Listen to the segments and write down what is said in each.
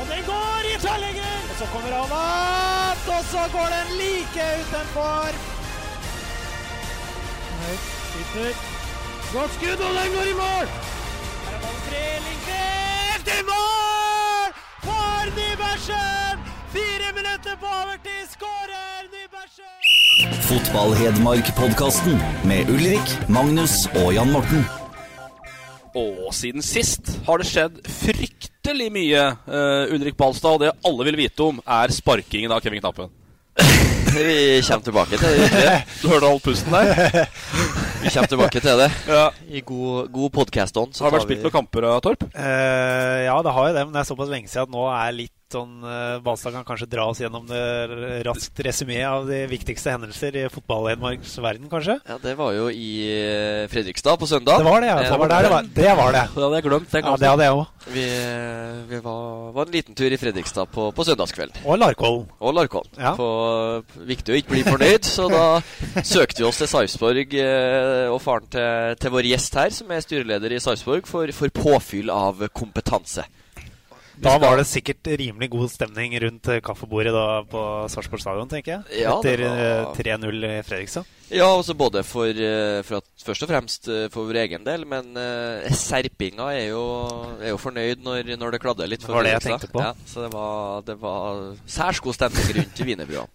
Og den går i tverrlegger! Og så kommer han opp, og så går den like utenfor. Høyt, sitter. Godt skudd, og den går i mål! Her er ballen fri, Lindqvist i mål! For Nybergsen! Fire minutter på overtid, skårer Nybergsen! Fotball-Hedmark-podkasten med Ulrik, Magnus og Jan Morten. Og siden sist har det skjedd fryktelig mye. Uh, Ulrik Balstad, og det alle vil vite om, er sparkingen av Kevin Knappen. Vi kommer tilbake til det. Du hørte all pusten der? Vi kommer tilbake til det Ja. i god, god podcast-ånd. Har det vært spilt noen kamper, Torp? Uh, ja, det har jo det, men det er såpass lenge siden at nå er litt sånn Balstad kan kanskje dra oss gjennom det raskt resymé av de viktigste hendelser i fotball-Hedmarks verden, kanskje? Ja, Det var jo i eh, Fredrikstad på søndag. Det var det, ja. Eh, Det var der det var. Det var det. Det hadde jeg glemt. Det Ja, det hadde jeg òg. Vi, eh, vi var, var en liten tur i Fredrikstad på, på søndagskvelden. Og Larkollen. Og Larkollen. Ja. For viktig å ikke bli fornøyd, så da søkte vi oss til Sarpsborg eh, og faren til, til vår gjest her, som er styreleder i Sarpsborg, for, for påfyll av kompetanse. Da var det sikkert rimelig god stemning rundt eh, kaffebordet da på Sarpsborg stadion, tenker jeg. Ja, Etter eh, var- 3-0 i Fredrikstad. Ja, også både for, eh, for at, først og fremst eh, for vår egen del, men uh, serpinga er jo, er jo fornøyd når, når det kladder litt. For Det var det jeg tenkte på. Ja, så det var, det var særs god stemning rundt wienerbrua.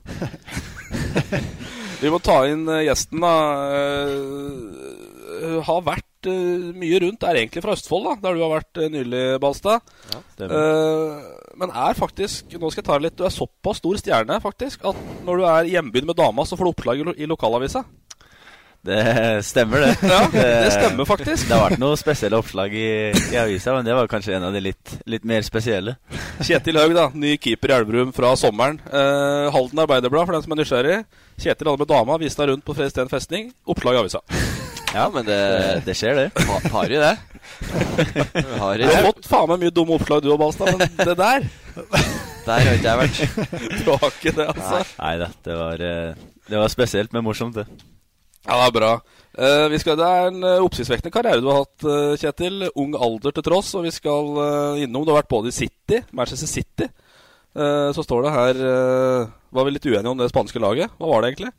Vi må ta inn eh, gjesten, da. Eh, har vært eh, mye rundt. Er egentlig fra Østfold, da, der du har vært eh, nylig, Balstad. Ja, uh, men er faktisk Nå skal jeg ta det litt Du er såpass stor stjerne faktisk at når du er i hjembyen med dama, så får du oppslag i lo- i lokalavisa. Det stemmer, det. Ja, det stemmer faktisk. Det har vært noen spesielle oppslag i, i avisa, men det var kanskje en av de litt, litt mer spesielle. Kjetil Haug, da. Ny keeper i Elverum fra sommeren. Eh, Halden Arbeiderblad, for den som er nysgjerrig. Kjetil hadde med dama, viste deg rundt på Fredriksten festning. Oppslag i avisa. Ja, men det, Det, det skjer, det. ha, har jo det. Har Du har fått faen meg mye dumme oppslag du og Balstad, men det der Der har ikke jeg vært. Du har ikke det, altså. Nei da, det var, eh, det var spesielt, men morsomt, det. Ja, det er bra. Uh, vi skal, det er en uh, oppsiktsvekkende karriere du har hatt, uh, Kjetil. Ung alder til tross. Og vi skal innom Du har vært både i City, Manchester City. Eh, så står det her uh, Var vi litt uenige om det spanske laget? Hva var det egentlig?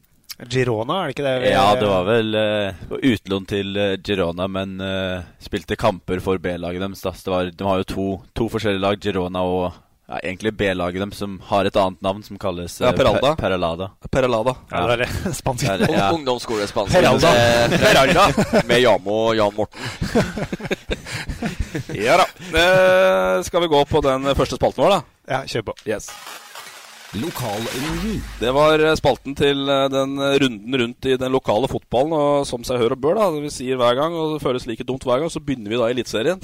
Girona, er det ikke det? vi- Ja, det var vel uh, utlån til eh, Girona, men uh, spilte kamper for B-laget deres. da. Så Det var, de har jo to, to forskjellige lag, Girona og ja, egentlig B-laget deres, som har et annet navn som kalles uh, Ja, Peralda. Per Peralada. Peralada. Ja, det var det det- Ung- ja. Ungdomsskolespansk. Peralda. Med, med Jamo og Jan Morten. Ja da. Eh, skal vi gå på den første spalten vår, da? Ja, kjør på. Yes. Lokalrunden. Det var eh, spalten til eh, den runden rundt i den lokale fotballen. Og som seg hør og bør, da, vi sier hver gang, og det føles like dumt hver gang, så begynner vi da i Eliteserien.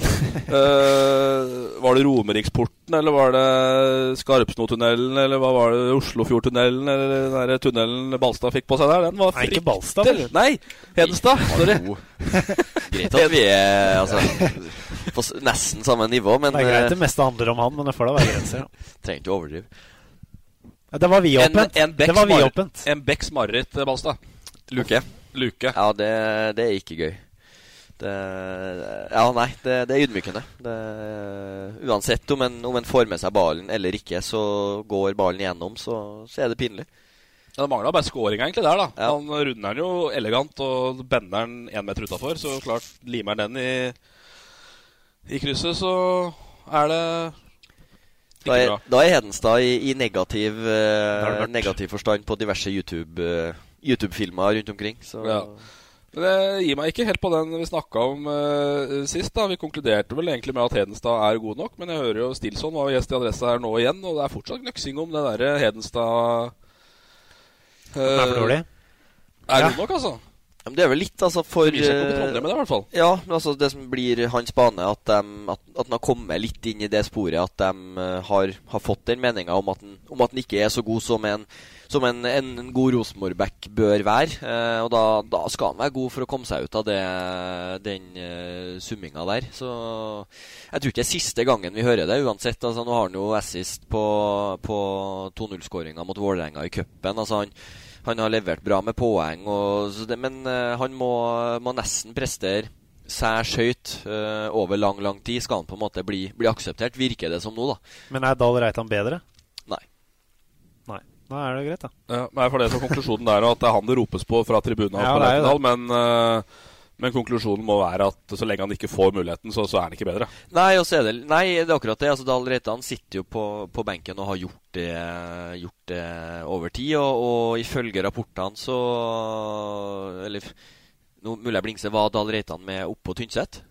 uh, var det Romeriksporten, eller var det Skarpsnotunnelen, eller hva var det Oslofjordtunnelen, eller den der tunnelen Balstad fikk på seg der? Den var Nei, ikke Balstad, vel? Nei, Hedenstad. Sorry. Greit at vi er altså, på nesten samme nivå, men Det er greit det eh, meste handler om han, men det får da være grenser. trenger ikke å overdrive. Ja, Det var vidåpent. En, en Det var vidåpent. En Becks mareritt, eh, Balstad. Luke. Luke. Ja, det, det er ikke gøy. Det, ja, nei, det, det er ydmykende. Det, uansett om en, om en får med seg ballen eller ikke, så går ballen igjennom, så, så er det pinlig. Ja, Det mangla bare scoringa egentlig der, da. Ja. Han runder den jo elegant og bender den én meter utafor. Så klart limer han den i I krysset så er det Da er, da er Hedenstad i, i negativ, eh, negativ forstand på diverse YouTube, eh, YouTube-filmer rundt omkring. Så Ja. Men det gir meg ikke helt på den vi snakka om eh, sist. da Vi konkluderte vel egentlig med at Hedenstad er god nok, men jeg hører jo Stilson var gjest i Adressa her nå igjen, og det er fortsatt knøksing om det derre Hedenstad Den er for dårlig. Er Ja. god nok, altså. Ja, men det er vel litt, altså, for Det eh, i hvert fall. Ja, men altså det som blir hans bane, at, dem- at, at han har kommet litt inn i det sporet at de eh, har, har fått den meninga om om at han ikke er så god som en, som en, en, en god Rosenborg-back bør være. Eh, og da, da skal han være god for å komme seg ut av det, den uh, summinga der. Så jeg tror ikke det er siste gangen vi hører det, uansett. Altså, nå har han jo assist på, på 2-0-skåringa mot Vålerenga i cupen. Altså, han, han har levert bra med poeng, og, så det, men eh, han må, må nesten prestere særs høyt uh, over lang, lang tid. Skal han på en måte bli, bli akseptert, virker det som nå, da. Men er Dahl Reitan bedre? Nei. Nei. Da er det greit, da. Ja, nei, for det som konklusjonen der, og at det er han det ropes på fra tribunen Ja, på det er Lerkendal, men, eh, men konklusjonen må være at så lenge han ikke får muligheten, så, så er han ikke bedre. Nei, det, nei, det er akkurat det. Altså, Dahl Reitan sitter jo på, på benken og har gjort det, gjort det over tid. Og, og ifølge rapportene så Eller nå mulig jeg blingser, var Dahl Reitan med oppå Tynset?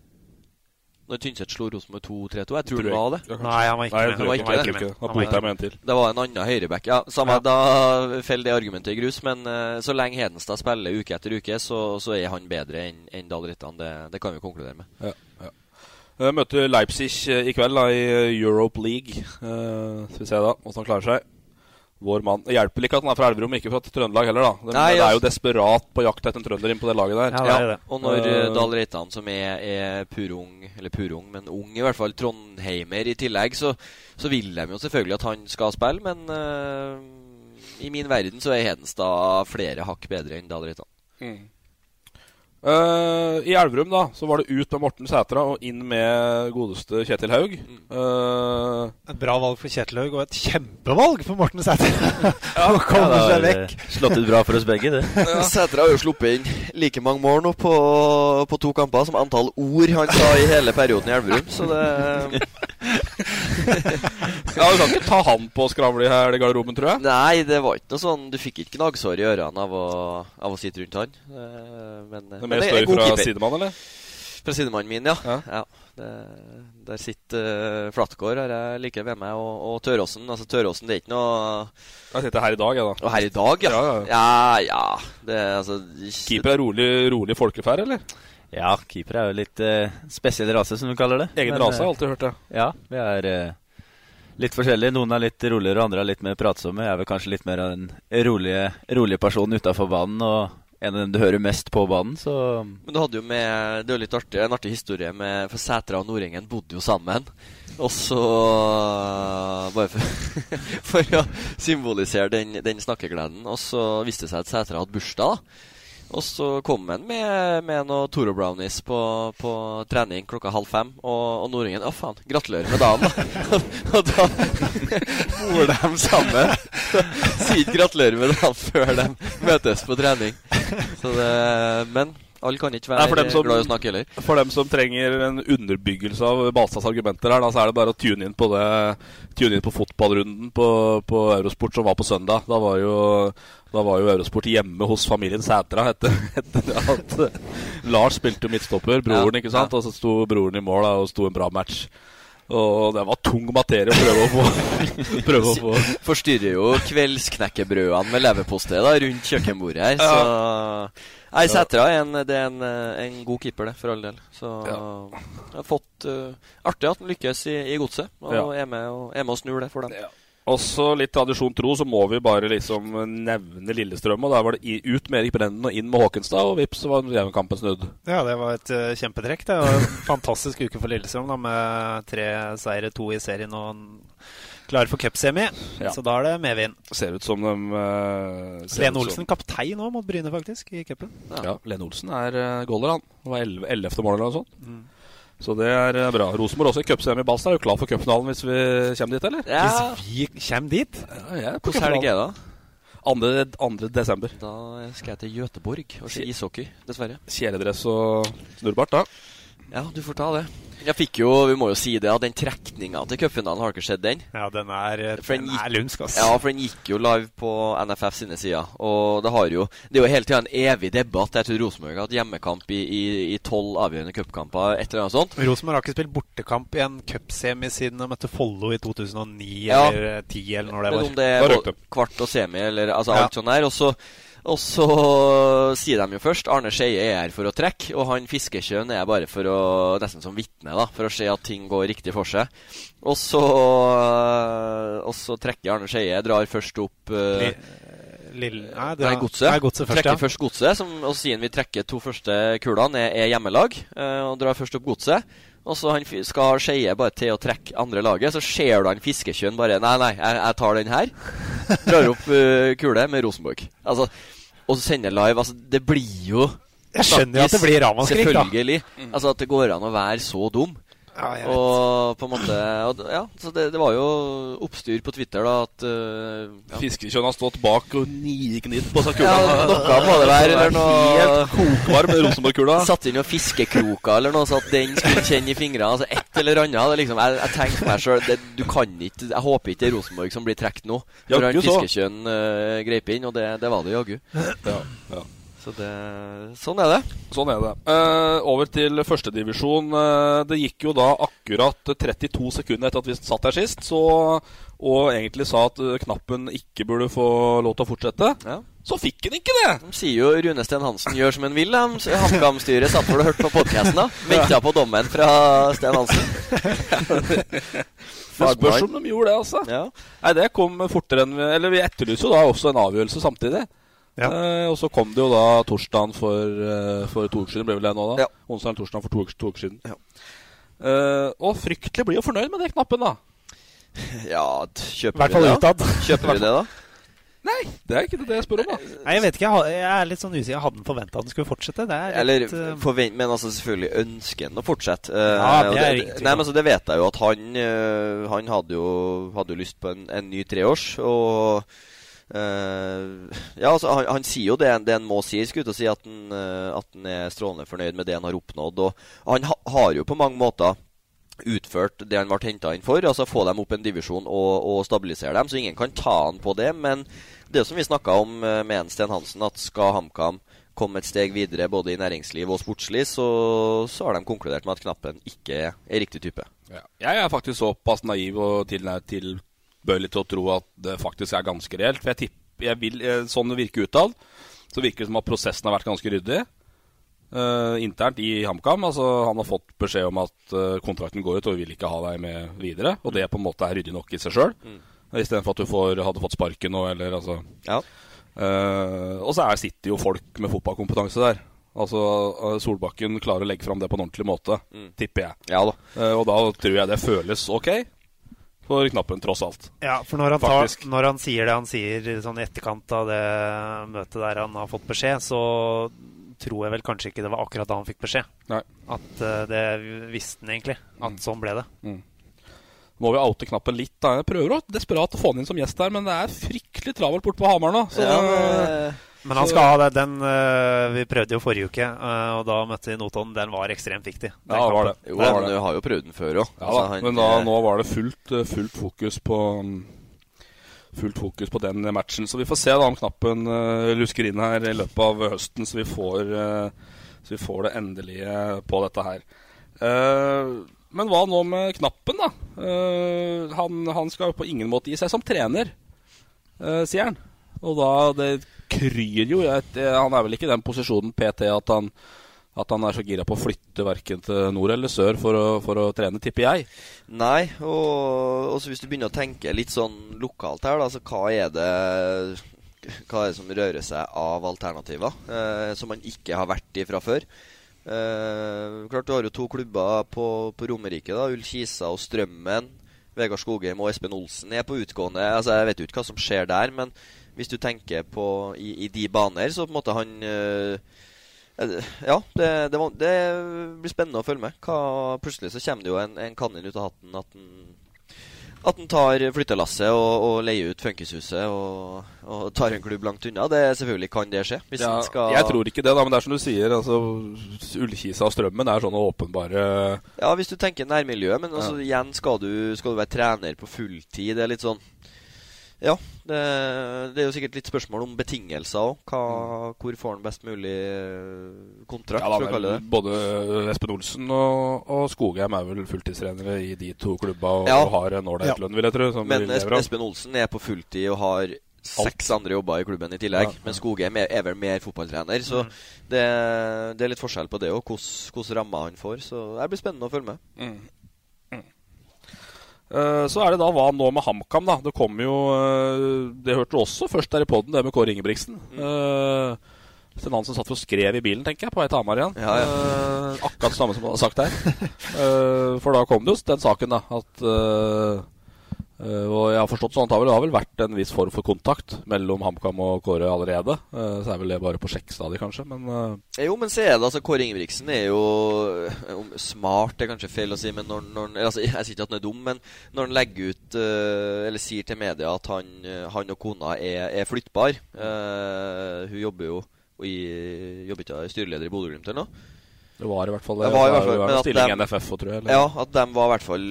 Når Tynset slo Rosenborg 2-3-2? Jeg tror Tror det var det. Nei, han var ikke Nei, med. Han var ikke, ikke jeg det. ikke. Han Han var bota med en til. Det var en annen høyreback. Ja, samme, Ja. Da faller det argumentet i grus. Men uh, så lenge Hedenstad spiller uke etter uke, så, så er han bedre enn en Dahl Rittan. Det, det kan vi konkludere med. Ja, ja. Eh, Møter Leipzig eh, i kveld da, i Europe League. Uh, skal vi se da, hvordan han klarer seg. Vår mann Det hjelper ikke at han er fra Elverum, ikke fra Trøndelag heller. da De, Nei, Det er jo altså- desperat på jakt etter en trønder inn på det laget der. Ja, det det. Og når uh, Dahl Reitan, som er, er purung, eller purung, men ung i hvert fall, trondheimer i tillegg, så, så vil de jo selvfølgelig at han skal spille, men uh, i min verden så er Hedenstad flere hakk bedre enn Dahl Reitan. Mm. Eh, I Elverum da Så var det ut med Morten Sætra og inn med godeste Kjetil Haug. Eh, Et bra valg for Kjetil Haug, og et kjempevalg for Morten Sætra! Ja, Å komme det seg har vekk. slått ut bra for oss begge, det. Sætre har jo sluppet inn like mange mål nå på, på to kamper som antall ord han sa i hele perioden i Elverum, så det ja, Du kan ikke ta han på skravle her i garderoben, tror jeg. Nei, det var ikke noe sånn Du fikk ikke gnagsår i ørene av å, av å sitte rundt han. Eh, Men, Det er mer er god fra keeper. sidemann, eller? Fra sidemannen min, ja. Ja. ja. det, der sitter uh, Flatgård har jeg like ved meg, og, og Tøråsen. Altså Tøråsen, det er ikke noe Jeg sitter her i dag, jeg, da. Og her i dag, ja. Ja, ja. Ja, ja. Det altså Keeper er rolig, rolig folkeferd, eller? Ja, keeper er jo litt eh, spesiell rase, som du kaller det. Egen Men, rase, har eh, alltid hørt det. Ja, vi er eh, litt forskjellige. Noen er litt roligere, andre er litt mer pratsomme. Jeg er vel kanskje litt mer av den rolige, rolige personen utafor banen, og en av dem du hører mest på banen, så Men du hadde jo med Det er jo litt artig, en artig historie med For Sætra og Nordengen bodde jo sammen. Og så Bare for, for å symbolisere den, den snakkegleden. Og så viste det seg at Sætra hadde bursdag. da og så kom han med, med noen Toro Brownies på, på trening klokka halv fem. Og, og nordingen Å, faen, gratulerer med dagen, da. og da bor de sammen. Sier ikke gratulerer med dagen før de møtes på trening. Så det, men alle kan ikke være Nei, som- glad i å snakke heller. For dem som trenger en underbyggelse av Balstads argumenter her, da, så er det bare å tune inn på det Tune inn på fotballrunden på, på Eurosport som var på søndag. Da var jo, da var jo Eurosport hjemme hos familien Sætra etter, etter at eh, Lars spilte jo midtstopper, broren, Ja, ikke sant? Og så sto broren i mål da, og sto en bra match. Og det var tung materie å prøve å få, prøve å få Forstyrrer jo kveldsknekkebrødene med leverpostei rundt kjøkkenbordet her. Så Nei, Sætra er en, det er en, eh, en god keeper, det, for all del. Så jeg har fått uh, Artig at han lykkes i, i godset, og Ja. er, med og, er med og snur det for dem. Også litt tradisjon tro, så må vi bare liksom nevne Lillestrøm. Og der var det ut med Erik Brennen og inn med Håkenstad, og vips, så var kampen snudd. Ja, det var et uh, kjempetrekk. Det var en fantastisk uke for Lillestrøm da, med tre seire, to i serien og en klare for cupsemi. Ja. Så da er det medvind. Ser ut som de uh, Lene Olsen kaptein nå mot Bryne, faktisk, i cupen. Ja, Lene Olsen er uh, goaler, han. Det var 11. 11. mål eller noe sånt. Så det er eh, bra. Rosenborg også i cupsemi. Balstad er jo klar for cupfinalen hvis vi kommer dit, eller? Ja, Hvis vi kommer dit Ja, Hvordan helg er det? 2. 2. desember. Da skal jeg til Göteborg og se ishockey, dessverre. Kjeledress og snurrbart, da. Ja, du får ta det. Jeg fikk jo, Vi må jo si det, at den trekninga til cupfinalen, har dere sett den? Ja, den er, For den gikk, er lumsk, ass. Ja, for den gikk jo live på NFF sine sider. Og det har jo Det er jo hele tida en evig debatt. Jeg tror Rosenborg har hatt hjemmekamp i- tolv avgjørende cupkamper, et eller annet sånt. Rosenborg har ikke spilt bortekamp i en cupsemi siden de møtte Follo i 2009 Ja. eller 2010, eller når det Men var. om det er kvart og semi, eller altså Ja. alt sånn der. Og så, og så sier de jo først Arne Skeie er her for å trekke, og han Fiskekjønn er bare for å nesten som vitne, da, for å se at ting går riktig for seg. Og så, og så trekker Arne Skeie, drar først opp uh, Lille, nei, det er- godset. Godset først, trekker ja. først godset, som, og siden vi trekker to første kulene, er, er hjemmelag. Uh, og drar først opp godset. Og så han skal Skeie bare til å trekke andre laget. Så ser du han Fiskekjønn bare Nei, nei, jeg, jeg tar den her. Drar opp uh, kule med Rosenborg. Altså, og så sender live. Altså, det blir jo Jeg skjønner jo at det blir ramaskrik, da. Selvfølgelig. Altså At det går an å være så dum. Ja, og på en måte og, Ja, så det, det var jo oppstyr på Twitter da at uh, ja. Fiskekjønn har stått bak og nignidd på seg Ja, noe må det være. Eller noe Helt kokvarm Rosenborg-kula. Satt inn noen fiskekroker eller noe, så at den skulle kjenne i fingrene. Altså et eller annet. Det liksom, jeg, jeg tenkte meg sjøl Du kan ikke Jeg håper ikke det er Rosenborg som blir trukket nå. Når Jaggu han. Fiskekjønn uh, greip inn, og det, det var det jaggu. Ja, ja. Så det Sånn er det. Sånn er det. Uh, over til førstedivisjon. Uh, det gikk jo da akkurat 32 sekunder etter at vi satt her sist, så, og egentlig sa at uh, knappen ikke burde få lov til å fortsette. Så fikk han ikke det! De sier jo Rune Sten Hansen gjør som han vil. HamKam-styret satt for å hørte på podkasten. Venta på dommen fra Sten Hansen. Det spørs om de gjorde det, altså. Nei, Det kom fortere enn Eller vi etterlyser jo da også en avgjørelse samtidig. Eh, og så kom det jo da torsdagen for, eh, for to uker siden, ble vel det nå, da? Onsdag eller torsdag for to uker, to uker siden. Eh, og fryktelig blir jo fornøyd med den knappen, da. Ja, t- I kjøper hvert vi fall det, da? utad. Kjøper vi det, da? Nei, det er ikke det jeg spør om, da. Nei, jeg vet ikke. Jeg, har- jeg er litt sånn usikker. Jeg hadde forventa at den skulle fortsette. Det er Eller litt, eh, forvent, Men altså selvfølgelig ønsker han å fortsette. Eh, Ja, det og er ingen tvil Nei, om. men så Det vet jeg jo at han eh, Han hadde jo, hadde jo lyst på en, en ny treårs. Og eh, Ja, altså han, han sier jo det, det han må si. Skulle si at han, uh, at han er strålende fornøyd med det han har oppnådd. Og han ha, har jo på mange måter utført det han ble henta inn for. Altså få dem opp en divisjon og, og stabilisere dem. Så ingen kan ta han på det. Men det som vi snakka om eh, med en Sten Hansen, at skal HamKam komme et steg videre både i næringsliv og sportslig, så, så har de konkludert med at knappen ikke er, riktig type. Ja. Jeg er faktisk såpass naiv og tilnær tilbøyelig til å tro at det faktisk er ganske reelt. For jeg tipper, jeg vil, eh, Sånn det virker utad, så virker det som at prosessen har vært ganske ryddig. Uh, internt i HamKam. Altså, han har fått beskjed om at uh, kontrakten går ut, og vi vil ikke ha deg med videre. Og det på en måte er ryddig nok i seg sjøl. Mm. Istedenfor at du får, hadde fått sparken nå, eller altså Ja. Uh, og så er, sitter jo folk med fotballkompetanse der. Altså Solbakken klarer å legge fram det på en ordentlig måte, Mm. tipper jeg. Ja da. Og da tror jeg det føles ok for knappen, tross alt. Ja, for når han, tar, når han sier det han sier sånn i etterkant av det møtet der han har fått beskjed, så tror jeg vel kanskje ikke det var akkurat da han fikk beskjed. Nei. At uh, det visste han egentlig. At sånn ble det. Mm. Må vi oute knappen litt, da. Jeg prøver å desperat å få han inn som gjest her, men det er fryktelig travelt borte på Hamar nå. Så, Ja, det- Men han skal ha det. Den uh, Vi prøvde jo forrige uke, uh, og da møtte vi Notodden. Den var ekstremt viktig. Den Ja, var det. Jo, det. du har jo prøvd den før òg. Ja da, men da, nå var det fullt, eh, fullt fokus på mm, Fullt fokus på den matchen. Så vi får se da om knappen uh, lusker inn her i løpet av høsten, så vi får, så vi får det endelige på dette her. Eh, men hva nå med knappen, da? Eh, han, han skal jo på ingen måte gi seg som trener, eh, sier han. Og da Det kryr jo. Jeg, han er vel ikke i den posisjonen PT at han at han er så gira på å flytte verken til nord eller sør for å, for å trene, tipper jeg. Nei, og også hvis du begynner å tenke litt sånn lokalt her, da, så hva er det Hva er det som rører seg av alternativer eh, som man ikke har vært i fra før? Eh, klart Du har jo to klubber på, på Romerike. da Ullkisa og Strømmen. Vegard Skogheim og Espen Olsen er på utgående. Altså Jeg vet jo ikke hva som skjer der, men hvis du tenker på i, i de baner, så på en måte han eh, eh, Ja, det, det, det blir spennende å følge med. Hva, plutselig så kommer det jo en, en kanin ut av hatten at han At han tar flyttelasset og, og leier ut Funkishuset og, og tar en klubb langt unna. Det Selvfølgelig kan det skje. Ja, Jeg tror ikke det, da, men det er som du sier. Altså, Ullkisa og Strømmen er sånne åpenbare Ja, hvis du tenker nærmiljø, men altså, igjen skal du, skal du være trener på fulltid. Det er litt sånn Ja, det, det er jo sikkert litt spørsmål om betingelser òg. Hvor får han best mulig eh, kontrakt, Ja, da, for å kalle det Både Espen Olsen og, og Skogheim er vel fulltidstrenere i de to klubba og, Ja. og har en ålreit Ja. lønn, vil jeg tro. Men. Espen Olsen er på fulltid og har seks andre jobber i klubben i tillegg. Ja, ja. Men Skogheim er, er vel mer fotballtrener. Så Mm. det, det er litt forskjell på det og hvordan rammer han får. Så det blir spennende å følge med. Mm. Eh, Så er det da hva nå med HamKam, da. Det kommer jo eh, Det hørte du også først der i poden, det med Kåre Ingebrigtsen. Uh, Sten som satt og skrev i bilen, tenker jeg, på vei til Hamar igjen. Ja, ja. Eh, akkurat det samme som du har sagt der. Eh, for da kom det jo den saken, da, at eh, eh, Og jeg har forstått sånn at det har vel, vært en viss form for kontakt mellom HamKam og Kåre allerede. Eh, så er vel det bare på sjekkstadiet, kanskje, men uh... Jo, men så er det altså Kåre Ingebrigtsen er jo smart, det er kanskje feil å si, men når, når altså, Jeg sier ikke at han er dum, men når han legger ut eh, Eller sier til media at han, eh, han og kona er, er flyttbar uh, Hun jobber jo i, jobber ikke styreleder i Bodø-Glimt eller noe? Det var i hvert fall Det var i hvert fall, men en at dem- NFF, tror jeg. eller? Ja, at de var i hvert fall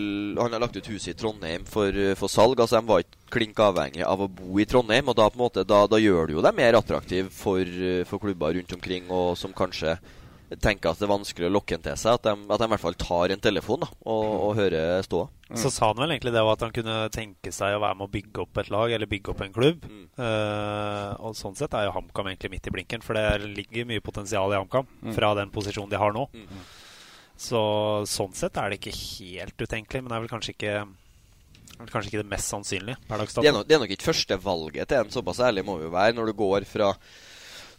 Han har lagt ut huset i Trondheim for, for salg. Altså De var ikke klink avhengig av å bo i Trondheim. Og da på en måte Da, da gjør det jo dem mer attraktive for, for klubber rundt omkring, og som kanskje tenker at det er vanskelig å lokke en til seg. At de, at de i hvert fall tar en telefon da og, og hører ståa. Så sa han vel egentlig det at han kunne tenke seg å være med å bygge opp et lag, eller bygge opp en klubb. Mm. Uh, og sånn sett er jo HamKam egentlig midt i blinken, for det ligger mye potensial i HamKam Mm. fra den posisjonen de har nå. Mm. Så sånn sett er det ikke helt utenkelig, men det er vel kanskje ikke kanskje ikke det mest sannsynlige per dags er, dato. det er nok ikke første valget til en, såpass ærlig må vi jo være, når du går fra,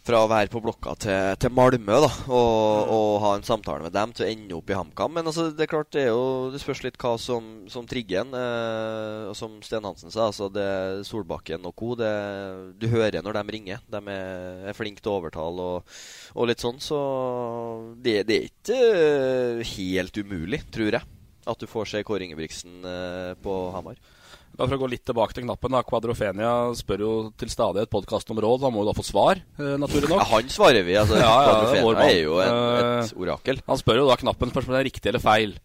fra å være på blokka til, til Malmö da, og, og ha en samtale med dem til å ende opp i HamKam. Men altså, det er klart, det, er jo, det spørs litt hva som, som trigger en. Eh, og som Sten Hansen sa, altså det Solbakken og co. Det, du hører når de ringer. De er, er flinke til å overtale og, og litt sånn. Så det, det er ikke eh, helt umulig, tror jeg, at du får se Kåre Ingebrigtsen eh, på Hamar. Bare for å gå litt tilbake til knappen. da, Quadrofenia spør jo til stadighet podkasten om råd. Han må jo da få svar, eh, naturlig nok. Ja, han svarer vi. altså Ja, ja, det er er jo en, et Eh, orakel. Han spør jo da knappen om det er riktig eller feil.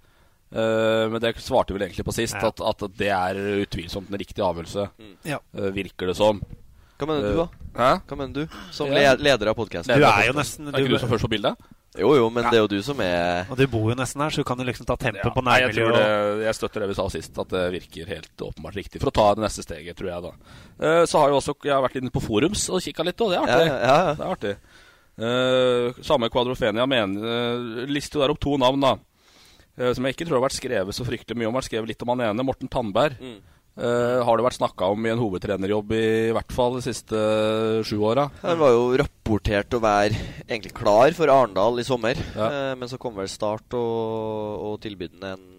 Uh, men det svarte vi vel egentlig på sist, Ja. at, at det er utvilsomt en riktig avgjørelse. Ja. Uh, virker det som. Hva mener du, da? Hæ? Hva mener du? Som Ja. leder av podkasten? Du er jo nesten Er ikke du som først på bildet? Jo, jo, men det er jo du som er Og du bor jo nesten her, så du kan jo liksom ta tempen på nærmiljøet. jeg, jeg støtter det vi sa sist, at det virker helt åpenbart riktig. For å ta det neste steget, tror jeg da. Uh, så har jo også Jeg har vært inne på forums og kikka litt, og det er artig. ja, ja. Det er artig. Uh, samme Kvadrofenia mener, uh, lister jo der opp to navn, da. Uh, som jeg ikke tror har vært skrevet så fryktelig mye om. Har skrevet litt om han ene, Morten Tandberg. Mm. Eh, har det vært snakka om i en hovedtrenerjobb i, hvert fall de siste uh, sju åra. Han var jo rapportert å være egentlig klar for Arendal i sommer. Ja. Uh, men så kom vel Start og, og tilbydende en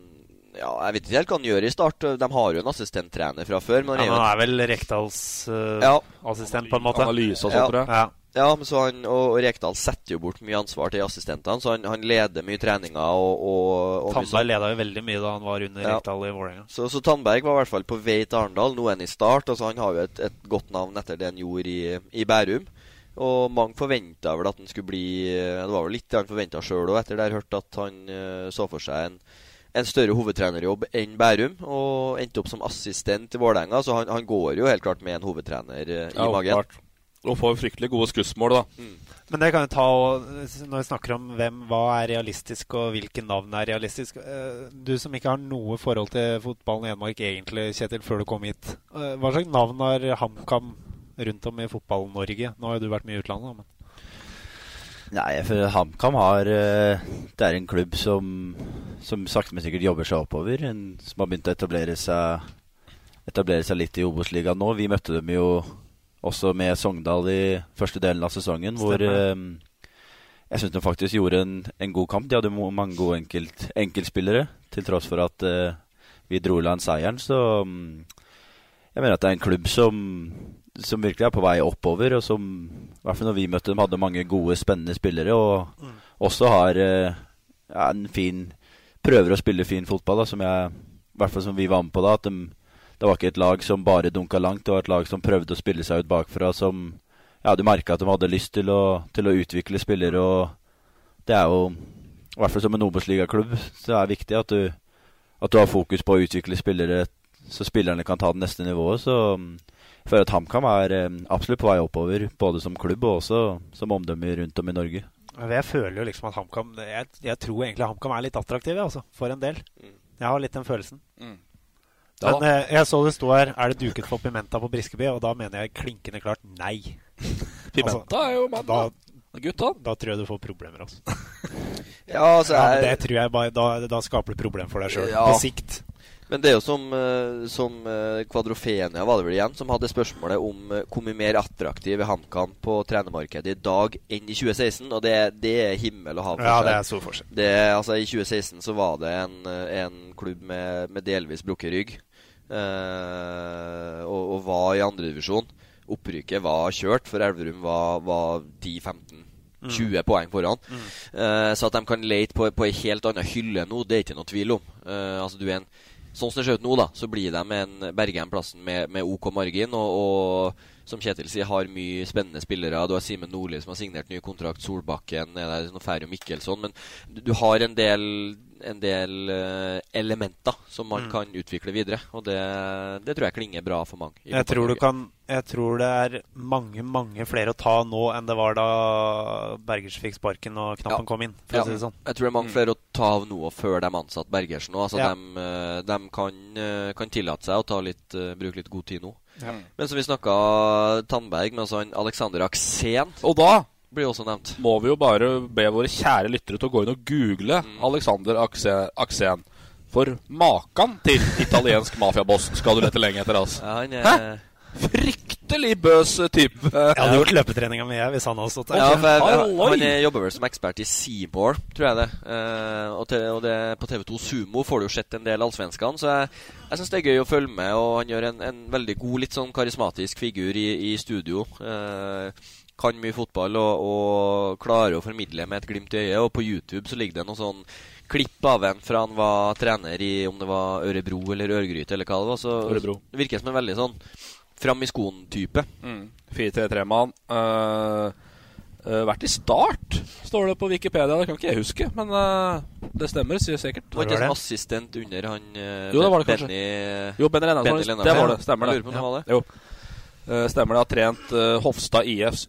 Ja, jeg vet ikke helt hva han gjør i Start. De har jo en assistenttrener fra før. Men Ja, han men er han er vel Rekdals Ja. assistent, på en måte. Analyse og sånt, Ja. tror jeg. Ja. Ja, men så han, og, og Rekdal setter jo bort mye ansvar til assistentene, så han, han leder mye treninger. og, og, og Tandberg leda jo veldig mye da han var under Ja. Rekdal i Vålerenga. Så, så Tandberg var i hvert fall på vei til Arendal. Nå er han i Start. Altså Han har jo et, et godt navn etter det han gjorde i, i Bærum. Og mange forventa vel at han skulle bli Det var vel litt det han forventa sjøl òg, etter det jeg hørte at han eh, så for seg en, en større hovedtrenerjobb enn Bærum. Og endte opp som assistent i Vålerenga, så han, han går jo helt klart med en hovedtrener eh, i Ja, magen. åpenbart. Og får fryktelig gode skussmål, da. Men det kan jo ta og, Når vi snakker om hvem, hva er realistisk, og hvilke navn er realistisk eh, Du som ikke har noe forhold til fotballen i Hedmark egentlig, Kjetil, før du kom hit. eh, Hva slags navn har HamKam rundt om i Fotball-Norge? Nå har jo du vært mye i utlandet, da, men Nei, for HamKam har eh, Det er en klubb som, som sakte, men sikkert jobber seg oppover. En, som har begynt å etablere seg Etablere seg litt i Obos-ligaen nå. Vi møtte dem jo også med Sogndal i første delen av sesongen, hvor Stemmer. eh, jeg syns de faktisk gjorde en, en god kamp. De hadde mange gode enkelt, enkeltspillere, til tross for at eh, vi dro i land seieren. Så mm, jeg mener at det er en klubb som, som virkelig er på vei oppover, og som i hvert fall når vi møtte dem, hadde mange gode, spennende spillere, og også har eh, ja, en fin Prøver å spille fin fotball, da, som jeg I hvert fall som vi var med på da. At de det var ikke et lag som bare dunka langt. Det var et lag som prøvde å spille seg ut bakfra. Som ja, du merka at de hadde lyst til å, til å utvikle spillere. Og det er jo, i hvert fall som en Obos-ligaklubb, så er det viktig at du, at du har fokus på å utvikle spillere så spillerne kan ta det neste nivået. Så mm, jeg føler at HamKam er eh, absolutt på vei oppover, både som klubb og også som omdømme rundt om i Norge. Jeg føler jo liksom at HamKam jeg, jeg, tror egentlig HamKam er litt attraktive, altså, for en del. Jeg har litt den følelsen. Mm. Men eh, jeg så det sto her Er det duket for Pimenta på Briskeby, og da mener jeg klinkende klart nei. Pimenta er jo mann, da. Gutt, da. Da tror jeg du får problemer, altså. Ja, altså, ja, det tror jeg bare Da, da skaper du problem for deg sjøl, Ja. på sikt. Men det er jo som, eh, som eh, Kvadrofenia var det vel igjen, som hadde spørsmålet om hvor mye mer attraktiv er HamKam på trenermarkedet i dag enn i 2016. Og det, det er himmel og hav Ja, det er stor forskjell. Det, altså, I 2016 så var det en, en klubb med, med delvis brukket rygg. Eh, og, og var i andredivisjon. Opprykket var kjørt, for Elverum var, var 10-15. 20 poeng foran. Eh, så at de kan lete på, på ei helt annen hylle nå, det er ikke noe tvil om. Uh, altså du er en Sånn som det ser ut nå, da, så blir de en Bergheim-plassen med, med OK margin. Og, og som Kjetil sier, har mye spennende spillere. Du har Simen Nordli som har signert ny kontrakt. Solbakken, er der, Ferio Mikkelsson. Men du, har en del, en del eh, elementer som man Mm. kan utvikle videre. Og det, det tror jeg klinger bra for mange. Jeg tror, du kan, jeg tror det er mange mange flere å ta nå enn det var da Bergers fikk sparken og knappen kom inn. Ja. si det sånn. Jeg tror det er mange flere å ta av nå før de ansatte Bergersen. nå. Altså Ja. De, eh, de kan, eh, kan tillate seg å ta litt, bruke litt god tid nå. Ja. Men som vi snakka Tandberg, med, altså Alexander Aksen Og da blir også nevnt. må vi jo bare be våre kjære lyttere til å gå inn og google Mm. Alexander Akse- Aksen. For makan til italiensk mafiaboss skal du lete lenge etter, altså. Ja, han er- Hæ? Fryktelig bøs type. Jeg hadde gjort løpetreninga mi hvis han hadde stått der. Ja, for jeg! Han er- jobber vel som ekspert i Seymour, tror jeg det. Uh, og, til, og det, på TV2 Sumo får du jo sett en del allsvenskene, så jeg, jeg syns det er gøy å følge med. Og han gjør en, en veldig god, litt sånn karismatisk figur i, i studio. Uh, kan mye fotball og, og klarer å formidle med et glimt i øyet. Og på YouTube så ligger det noe sånn klipp av en fra han var trener i om det var Ørebro eller Ørgryte eller hva det var. Så Ørebro. det virker som en veldig sånn fram i skoen-type. Mm. 4-3-3-mann. Uh, vært i start, står det på Wikipedia. Det kan ikke jeg huske, men uh, det stemmer sier sikkert. Var ikke som assistent under han uh, Jo, det var det. Benny, Jo, Benny Lennartson. Benny Det var det. Stemmer det. Om det. Jo. Uh, stemmer det. Har trent eh, Hofstad IFs,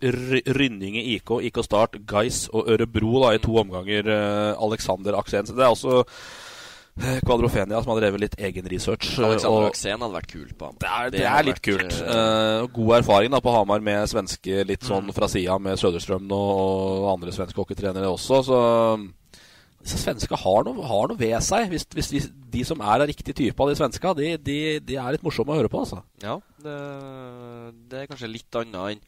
Rynninge IK, IK Start, Geis og Ørebro da, i to omganger. eh, Alexander Aksen. Så Det er også eh, Kvadrofenia som har drevet litt egen research. Alexander Aksen hadde vært kul på ham. det er, det Det er litt vært, kult. Eh, god erfaring da på Hamar med svenske litt Mm. sånn fra sida med Söderström og, andre svenske hockeytrenere også. Så disse svenska har noe, har noe ved seg. Hvis, hvis de, de som er av riktig type av de svenska, de, de, de er litt morsomme å høre på, altså. Ja, det, det er kanskje litt annet enn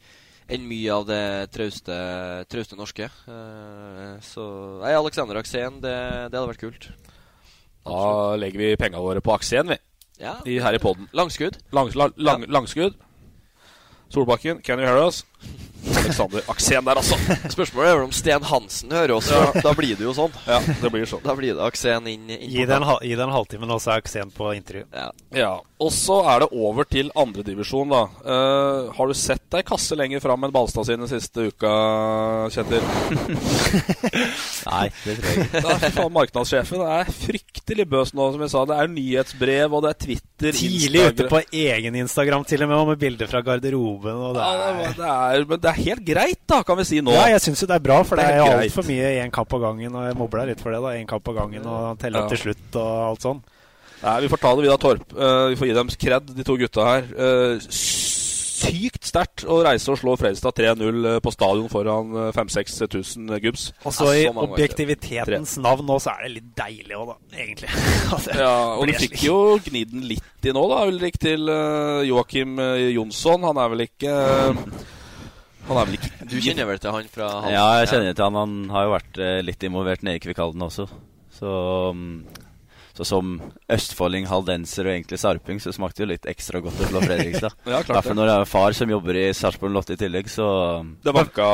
enn mye av det trauste, trauste norske. Uh, så Nei, Alexander Aksen, det, det hadde vært kult. Da legger vi penga våre på Aksen, vi. Ja. I, her i podden. Langskudd. Lang, lang, lang, Langskudd. Solbakken, can you hear us? Alexander Aksen der, altså. Spørsmålet er vel om Sten Hansen hører oss. Ja. Da blir det jo sånn. Ja, det blir sånn. Da blir det Aksen inn, inn Gi den, gi det en halvtime, nå, så er Aksen på intervju. Ja. Ja, og så er det over til andredivisjon, da. Uh, har du sett deg kasse lenger fram enn Balstad sine siste uka, Kjetil? Nei, det tror jeg ikke. Marknadssjefen er fryktelig bøs nå, som jeg sa. Det er nyhetsbrev, og det er Twitter, Tidlig ute på egen Instagram, til og med, og med bilder fra garderoben. Og det Ja, er... ja, det er, men det er helt greit, da, kan vi si nå. Ja, jeg syns jo det er bra, for det Det er er altfor mye én kamp av gangen. Og jeg mobler litt for det, da. Én kamp av gangen og telle opp Ja. til slutt og alt sånn. Nei, vi får ta det via Torp. Uh, vi får gi dem kred, de to gutta her. Uh, sykt sterkt å reise og slå Fredrikstad 3-0 eh, på stadion foran eh, 5000-6000 gubbs. Og så i objektivitetens navn nå, så er det litt deilig òg, da. Egentlig. Ja, og du fikk jo gnidd den litt i nå, da, Ulrik, til Joakim Jonsson. Han er vel ikke Du kjenner vel til han fra han? Ja, jeg kjenner til han. Han har jo vært eh, litt involvert nede i Kvikalden også. Så, mm, Så som østfolding, haldenser og egentlig sarping, så smakte det jo litt ekstra godt å slå Fredrikstad. Ja, klart Derfor det. når jeg har far som jobber i Sarpsborg Lotte i tillegg, så Det banka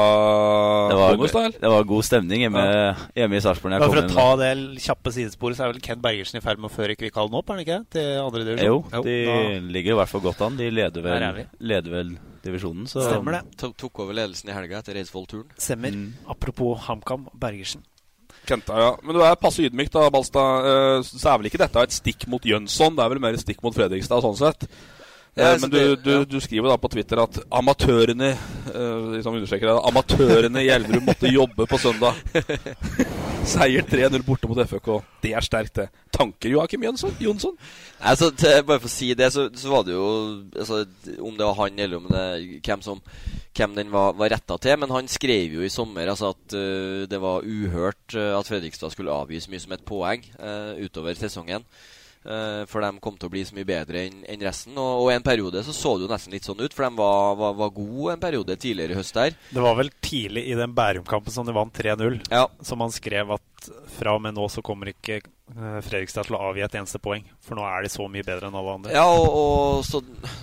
det var, bonus, da? eller? det var god stemning hjemme, hjemme i Sarpsborg. når jeg kom for å ta det kjappe sidesporet, så er vel Kent Bergersen i ferd med å føre Kvikalden opp, er han ikke? Til andre divisjon? Jo, de da- ligger i hvert fall godt an. De leder er vel, leder vel divisjonen, så Stemmer det. To- Tok over ledelsen i helga etter Eidsvoll-turen. Stemmer. Mm. Apropos HamKam, Bergersen. Kenta, ja. Men du er passe ydmyk, da, Balstad. Eh, Så er vel ikke dette et stikk mot Jønsson? Det er vel mer et stikk mot Fredrikstad, sånn sett. Eh, Ja, Men du, du, du skriver da på Twitter at amatørene liksom understreker det, amatørene i Elverum måtte jobbe på søndag. Seier 3-0 borte mot FØK. Det er sterkt, det. Tanker, Joakim? Jonsson? Altså, til, bare for å si det, så, så var det jo altså, Om det var han eller om det hvem som hvem den var, var retta til. Men han skrev jo i sommer altså, at uh, det var uhørt at Fredrikstad skulle avgi så mye som et poeng uh, utover sesongen. Eh, for de kom til å bli så mye bedre enn resten. Og, og en periode så så det jo nesten litt sånn ut, for de var, var, var gode en periode tidligere i høst der. Det var vel tidlig i den Bærum-kampen som de vant 3-0, Ja. som han skrev at fra og med nå så kommer ikke eh, Fredrikstad til å avgi et eneste poeng. For nå er de så mye bedre enn alle andre. Ja, og, og så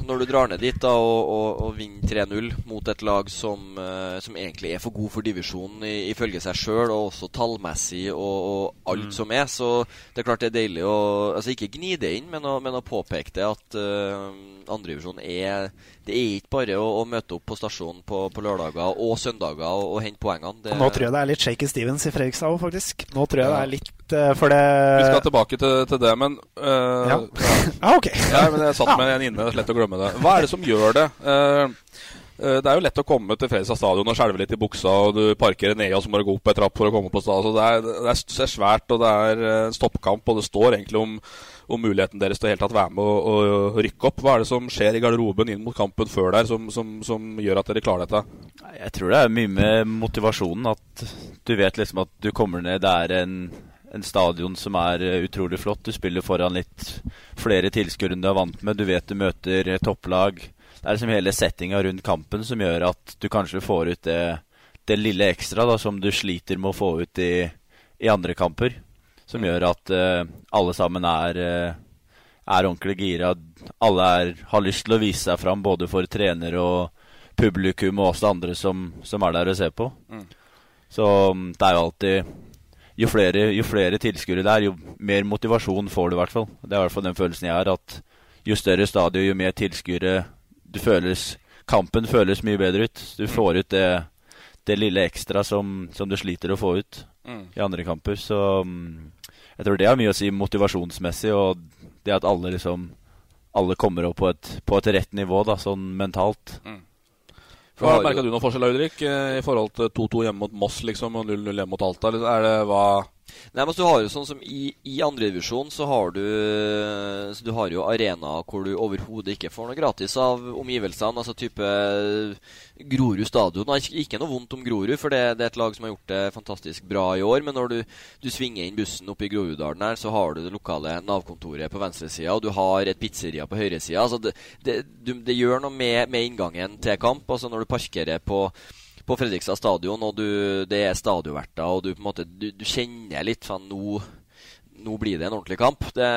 når du drar ned dit da og, og, og vinner 3-0 mot et lag som, eh, som egentlig er for god for divisjonen ifølge seg sjøl, og også tallmessig og, og alt Mm. som er, så det er klart det er deilig å Altså ikke gni det inn, men å, men å påpeke det at uh, andredivisjon er Det er ikke bare å, å møte opp på stasjonen på, på lørdager og søndager og, og hente poengene. Det, nå tror jeg det er litt Shaky Stevens i Fredrikstad òg, faktisk. Nå tror jeg det er litt eh, For det Vi skal tilbake til, til det, men uh, Ja. Ah, ok. Ja, men jeg satt med en inne, lett å glemme det. Hva er det som gjør det? Eh, eh, det er jo lett å komme til Fredrikstad stadion og skjelve litt i buksa, og du parkerer ned, og så må du gå opp en trapp for å komme på stadion. Så det er, det er, svært, og det er en stoppkamp, og det står egentlig om, om muligheten deres til å helt tatt være med og, og rykke opp. Hva er det som skjer i garderoben inn mot kampen før der, som, som, som gjør at dere klarer dette? Jeg tror det er mye med motivasjonen. At du vet liksom at du kommer ned Det er en, en stadion som er eh, utrolig flott. Du spiller foran litt flere tilskuere enn du er vant med. Du vet du møter eh, topplag. Det er liksom hele settinga rundt kampen som gjør at du kanskje får ut det, det lille ekstra da, som du sliter med å få ut i, i andre kamper. Som gjør at eh, alle sammen er, eh, er ordentlig gira. Alle er, har lyst til å vise seg fram, både for trener og publikum og også andre som, som er der og ser på. Mm. Så mm, det er jo alltid Jo flere, jo flere tilskuere det er, jo mer motivasjon får du i hvert fall. Det er i hvert fall den følelsen jeg har, at jo større stadion, jo mer tilskuere du føles Kampen føles mye bedre ut. Du får ut det, det lille ekstra som, som du sliter å få ut Mm. i andre kamper. Så mm, jeg tror det har mye å si motivasjonsmessig, og det at alle liksom Alle kommer opp på et, på et rett nivå, da, sånn mentalt. Hva Merka du noen forskjell, Ulrik, eh, i forhold til 2-2 hjemme mot Moss liksom, og 0-0 hjemme mot Alta? Eller er det hva Nei, men du har jo sånn som I, i andredivisjon så har du Så du har jo arenaer hvor du overhodet ikke får noe gratis av omgivelsene. Altså type Grorud stadion. Nei, ikke- noe vondt om Grorud, for det, det er et lag som har gjort det fantastisk bra i år. Men når du, du svinger inn bussen opp i Groruddalen her, så har du det lokale Nav-kontoret på venstresida, og du har et pizzeria på høyresida. Altså det, det, det gjør noe med, med inngangen til kamp. Altså når du parkerer på på Fredrikstad stadion, og du, det er stadionverter, og du på en måte du, du kjenner litt sånn nå, nå blir det en ordentlig kamp. Det,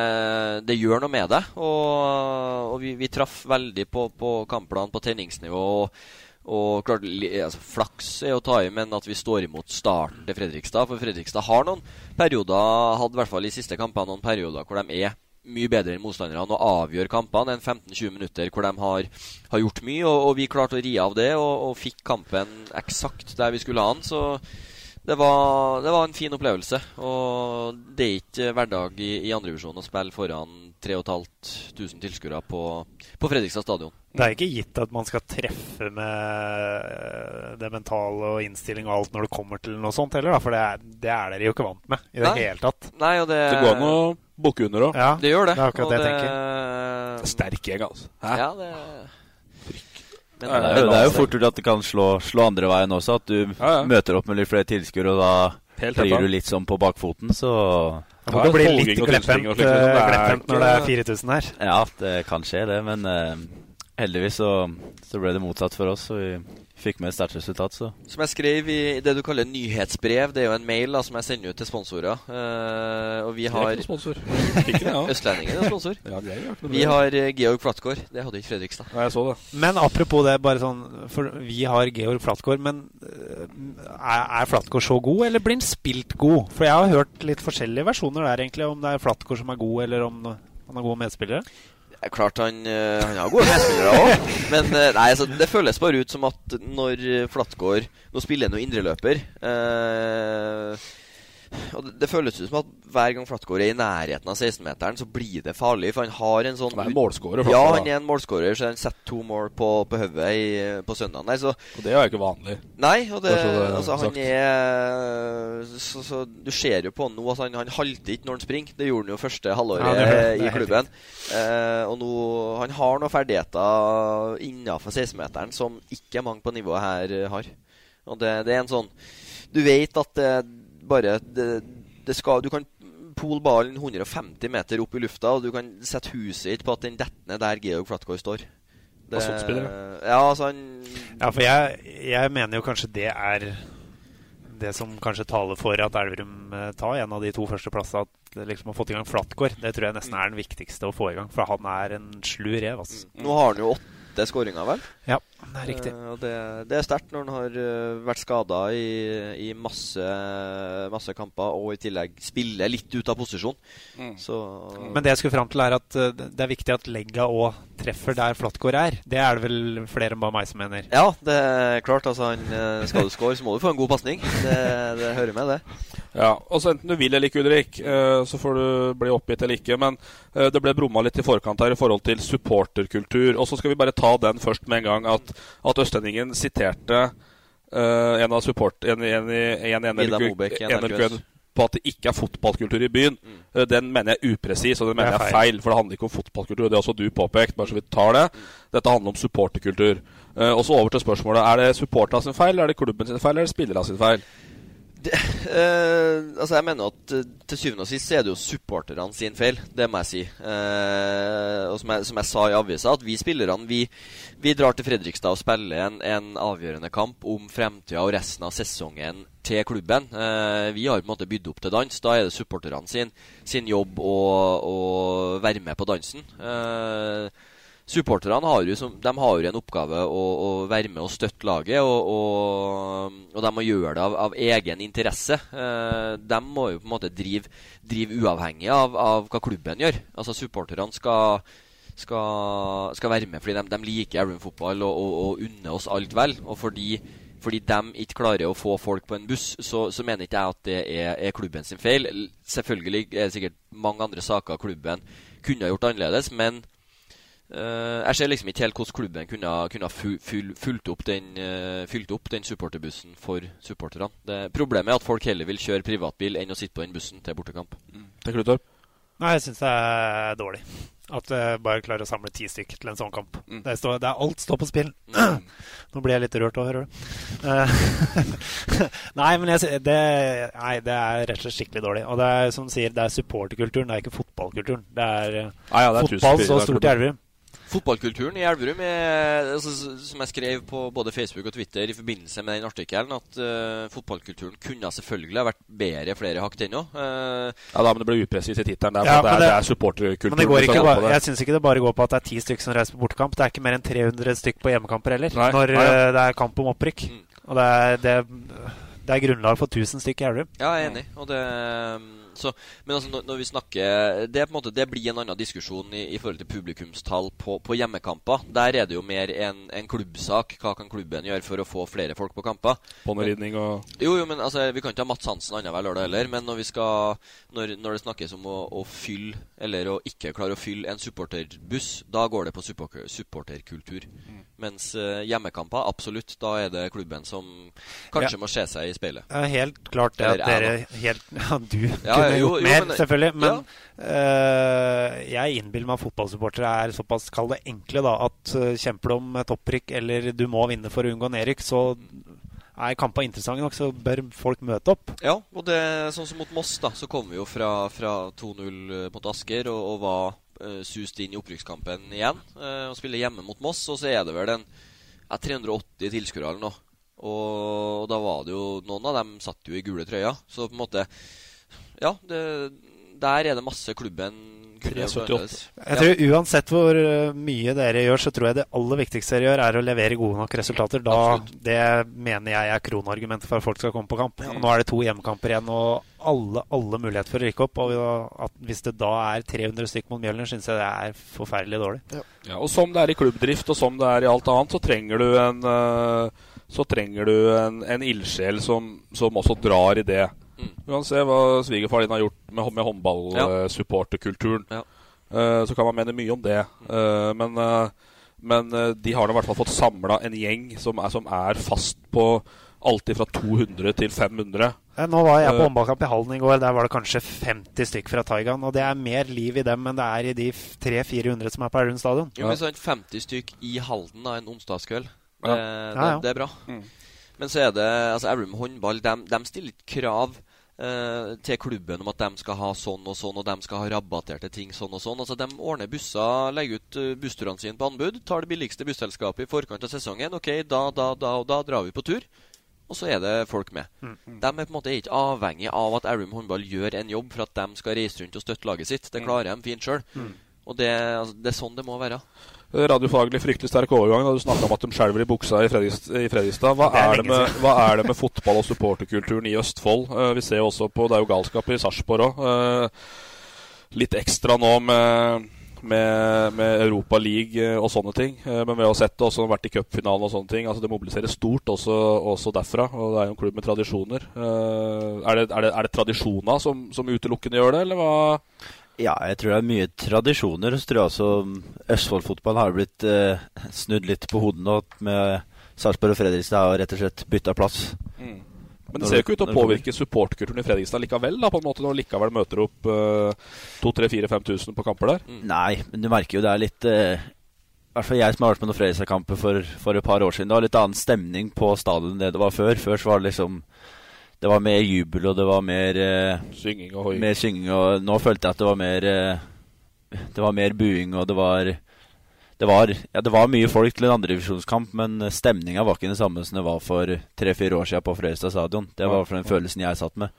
det gjør noe med det. Og, og vi, vi traff veldig på, på kampplanen, på tenningsnivå. Og, og klart, altså, Flaks er å ta i, men at vi står imot starten til Fredrikstad. For Fredrikstad har noen perioder, hadde i hvert fall i siste kampene noen perioder hvor de er mye bedre enn motstanderne og avgjør kampene enn 15-20 minutter hvor de har, har gjort mye. Og, og vi klarte å ri av det og, og fikk kampen eksakt der vi skulle ha den. Så det var, det var en fin opplevelse. Og det er ikke hverdag i, i andredivisjon å spille foran 3500 tilskuere på, på Fredrikstad stadion. Det er ikke gitt at man skal treffe med det mentale og innstilling og alt når det kommer til noe sånt heller, da, for det er, det er dere jo ikke vant med i det Nei. hele tatt. Nei, og det, Det går an å bukke under òg. Ja, Det gjør det. Det er akkurat og det jeg tenker. Sterk gjeng, altså. Hæ? Ja, det Men, Det er, jo, det er jo fort gjort at det kan slå, slå andre veien også. At du Ja, ja. møter opp med litt flere tilskuere, og da flyr blir du litt sånn på bakfoten, så Det må bli litt slikt, liksom. Det eh, når det er 4000 her. Ja, det kan skje, det. Men uh, heldigvis så, så ble det motsatt for oss. Så vi fikk med et sterkt resultat, så Som jeg skrev i det du kaller nyhetsbrev, det er jo en mail da, som jeg sender ut til sponsorer. Uh, og vi Det er har ikke sponsor. Ja. Østlendingen er sponsor. Ja, det er ikke vi har eh, Georg Flatgård. Det hadde ikke Fredrikstad. Ja, jeg så det. Men apropos det, bare sånn For vi har Georg Flatgård, men øh, er, er Flatgård så god, eller blir han spilt god? For jeg har hørt litt forskjellige versjoner der, egentlig, om det er Flatgård som er god, eller om han har gode medspillere. Er klart han, eh, han har gode medspillere òg, men eh, nei, altså, det føles bare ut som at når Flatgård Nå spiller han jo indreløper. Eh, og det, det føles ut som at hver gang Flatgård er i nærheten av 16-meteren, så blir det farlig. For han har en sånn Han er en målscorer, Ja, han er en målskårer, så han setter to mål på, på hodet på søndagen. Nei, så Og det er jo ikke vanlig. Nei, og det, det altså, han sagt. er så, så Du ser jo på han nå at han, han halter ikke når han springer. Det gjorde han jo første halvåret Ja, er i klubben. Eh, og nå Han har noen ferdigheter innafor 16-meteren som ikke mange på nivået her eh, har. Og det, det er en sånn Du vet at det bare det, det skal Du kan pole ballen 150 meter opp i lufta, og du kan sette huset ditt på at den detter ned der Georg Flatgård står. Og spiller, Ja, altså han Ja, for jeg, jeg mener jo kanskje det er det som kanskje taler for at Elverum eh, tar en av de to første plassene. At liksom har fått i gang Flatgård. Det tror jeg nesten er den viktigste å få i gang. For han er en slu rev. Altså. Nå har han jo åtte skåringer, vel? Ja, det er riktig. Uh, og det, det er sterkt når han har uh, vært skada i, i masse, masse kamper, og i tillegg spiller litt ut av posisjon. Mm. Så Men det jeg skulle fram til, er at eh, det er viktig at legga òg treffer der Flatgård er. Det er det vel flere enn bare meg som mener. Ja, det er klart. Altså, han, skal du score, så må du få en god pasning. Det, det hører med, det. Ja, og så Enten du vil eller ikke, Ulrik, så får du bli oppgitt eller ikke. Men det ble brumma litt i forkant her i forhold til supporterkultur. Og så skal vi bare ta den først med en gang. At, at Østlendingen siterte uh, en av support... En, en, en, en, Mobek NRK. NRK på at det ikke er fotballkultur i byen. Eh, Den mener jeg er upresis, og den mener er jeg er feil. For det handler ikke om fotballkultur, og det har også du påpekt. bare så vi tar det. Dette handler om supporterkultur. Uh, Og så over til spørsmålet. Er det supporterne sin feil, er det klubben sin feil, eller er det spillerne sin feil? Eh, altså jeg mener at eh, til syvende og sist så er det jo supporterne sin feil. Det må jeg si. Eh, og som jeg, som jeg sa i avisa, at vi spillerne vi, vi drar til Fredrikstad og spiller en, en avgjørende kamp om fremtida og resten av sesongen til klubben. Eh, vi har på en måte bydd opp til dans. Da er det supporterne sin, sin jobb å, å være med på dansen. Eh, Supporterne har jo, som, har jo en oppgave å, å være med og støtte laget, og, og, og de må gjøre det av, av egen interesse. Eh, de må jo på en måte drive, drive uavhengig av, av hva klubben gjør. Altså Supporterne skal, skal, skal være med fordi de, de liker Aaron fotball og, og, unner oss alt vel. Og fordi, fordi de ikke klarer å få folk på en buss, så, så mener ikke jeg at det er, er klubben sin feil. Selvfølgelig er det sikkert mange andre saker klubben kunne ha gjort annerledes, men jeg ser liksom ikke helt hvordan klubben kunne, kunne fulgt opp den, eh, den supporterbussen for supporterne. Problemet er at folk heller vil kjøre privatbil enn å sitte på den bussen til bortekamp. Tenker du, Torp? Nei, jeg syns det er dårlig. At jeg bare klarer å samle ti stykk til en sånn kamp. Det, står, det er alt står på spill. Nå blir jeg litt rørt òg, hører du. Eh, nei, men jeg, det, nei, det er rett og slett skikkelig dårlig. Og det er som du sier, det er supporterkulturen, det er ikke fotballkulturen. Det er, ah, ja, det er fotball så stort i Elverum. Fotballkulturen i Elverum er, altså, som jeg skrev på både Facebook og Twitter i forbindelse med den artikkelen, at uh, fotballkulturen kunne selvfølgelig ha vært bedre flere hakk ennå. Uh, Ja, da, men det ble upresist i tittelen. Ja, det, er, det- det er supporterkulturen. Men det går ikke bare, det. jeg syns ikke det bare går på at det er ti stykker som reiser på bortekamp. Det er ikke mer enn 300 stykk på hjemmekamper heller, Nei. når Nei, ja. eh, det er kamp om opprykk. Og det er, det, det er grunnlag for 1000 stykk i Elverum. Ja, jeg er enig. Og det, så, men altså, når, når vi snakker det, måte, det blir en annen diskusjon i, i forhold til publikumstall på, på hjemmekamper. Der er det jo mer en, en klubbsak. Hva kan klubben gjøre for å få flere folk på kamper? Ponnyridning og Jo, jo, men altså, Vi kan ikke ha Mats Hansen annenhver lørdag heller. Men når, vi skal, når, når det snakkes om å, å fylle, eller å ikke klare å fylle en supporterbuss, da går det på supporter, supporterkultur. Mens eh, hjemmekamper, absolutt, da er det klubben som kanskje Ja. må se seg i speilet. Ja, helt klart det at dere helt, Ja, du Ja, kunne jo, gjort jo, mer, men- selvfølgelig. Men eh, jeg innbiller meg at fotballsupportere er såpass kall det enkle da, at eh, kjemper du om topprykk eller du må vinne for å unngå nedrykk, så er kampene interessante nok, så bør folk møte opp. Ja, og det sånn som mot Moss, da, så kom vi jo fra, fra 2-0 mot Asker og, og var sust inn i opprykkskampen igjen. eh, og spiller hjemme mot Moss, og så er det vel en ja, 380 tilskuere eller noe. Og da var det jo Noen av dem satt jo i gule trøyer. Så på en måte Ja, det, der er det masse klubben kunne gjort annerledes. Jeg tror Uansett hvor eh, mye dere gjør, så tror jeg det aller viktigste dere gjør, er å levere gode nok resultater. Da, det mener jeg er kronargumentet for at folk skal komme på kamp. Og nå er det to hjemmekamper igjen og alle, alle muligheter for å rykke opp. Og at hvis det da er 300 stykk mot Mjølner, syns jeg det er forferdelig dårlig. Ja, og Som det er i klubbdrift og som det er i alt annet, så trenger du en eh, så trenger du en, en ildsjel som, som også drar i det. Du kan se hva svigerfar din har gjort med, med håndballsupporterkulturen. Ja. Uh, så kan man mene mye om det. Uh, men, uh, men de har nå i hvert fall fått samla en gjeng som er, som er fast på alltid fra 200 til 500. Nå var jeg på håndballkamp i Hallen i går. Der var det kanskje 50 stykk fra Taigan. Og det er mer liv i dem enn det er i de 300-400 som er på Aurund stadion. Jo, men sånn 50 stykk i Halden da, en onsdagskveld, det, Ja. det, Ja, ja. det er bra. Men så er det altså Elverum håndball, de, de stiller ikke krav eh, til klubben om at de skal ha sånn og sånn, og de skal ha rabatterte ting sånn og sånn. Altså De ordner busser, legger ut uh, bussturene sine på anbud, tar det billigste busselskapet i forkant av sesongen. Ok, da, da, da og da drar vi på tur. Og så er det folk med. De er på en måte ikke avhengig av at Elverum håndball gjør en jobb for at de skal reise rundt og støtte laget sitt. Det klarer de fint sjøl. Og det, altså, det er sånn det må være. Radiofaglig fryktelig sterk overgang da du snakka om at de skjelver i buksa i Fredrikst- Fredrikstad. Hva er det med, hva er det med fotball og supporterkulturen i Østfold? Eh, vi ser jo også på Det er jo galskap i Sarpsborg òg. litt ekstra nå med, med, med Europa League eh, og sånne ting. Eh, men vi har sett det også vært i cupfinalen og sånne ting. Altså Det mobiliserer stort også, også derfra. Og det er jo en klubb med tradisjoner. Eh, er, det, er, det, er det tradisjoner som, som utelukkende gjør det, eller hva? Ja, jeg tror det er mye tradisjoner. Så tror jeg også Østfold-fotballen har blitt eh, snudd litt på hodet nå. Med Sarpsborg og Fredrikstad har rett og slett bytta plass. Mm. Men det ser jo ikke ut til å påvirke supportkulturen i Fredrikstad likevel, da, på en måte når det likevel møter opp eh, 2000-5000 på kamper der. Nei, men du merker jo det er litt eh, I hvert fall jeg som har vært med noen Fredrikstad-kamper for, for et par år siden. Det var litt annen stemning på stadion enn det det var før. Før så var det liksom Det var mer jubel, og det var mer eh, Synging og hoiing. Mer synging, og nå følte jeg at det var mer eh, Det var mer buing, og det var det var, ja, det var mye folk til en andredivisjonskamp, men stemninga var ikke den samme som det var for tre-fire år siden på Frøystad stadion. Det var for den følelsen jeg satt med.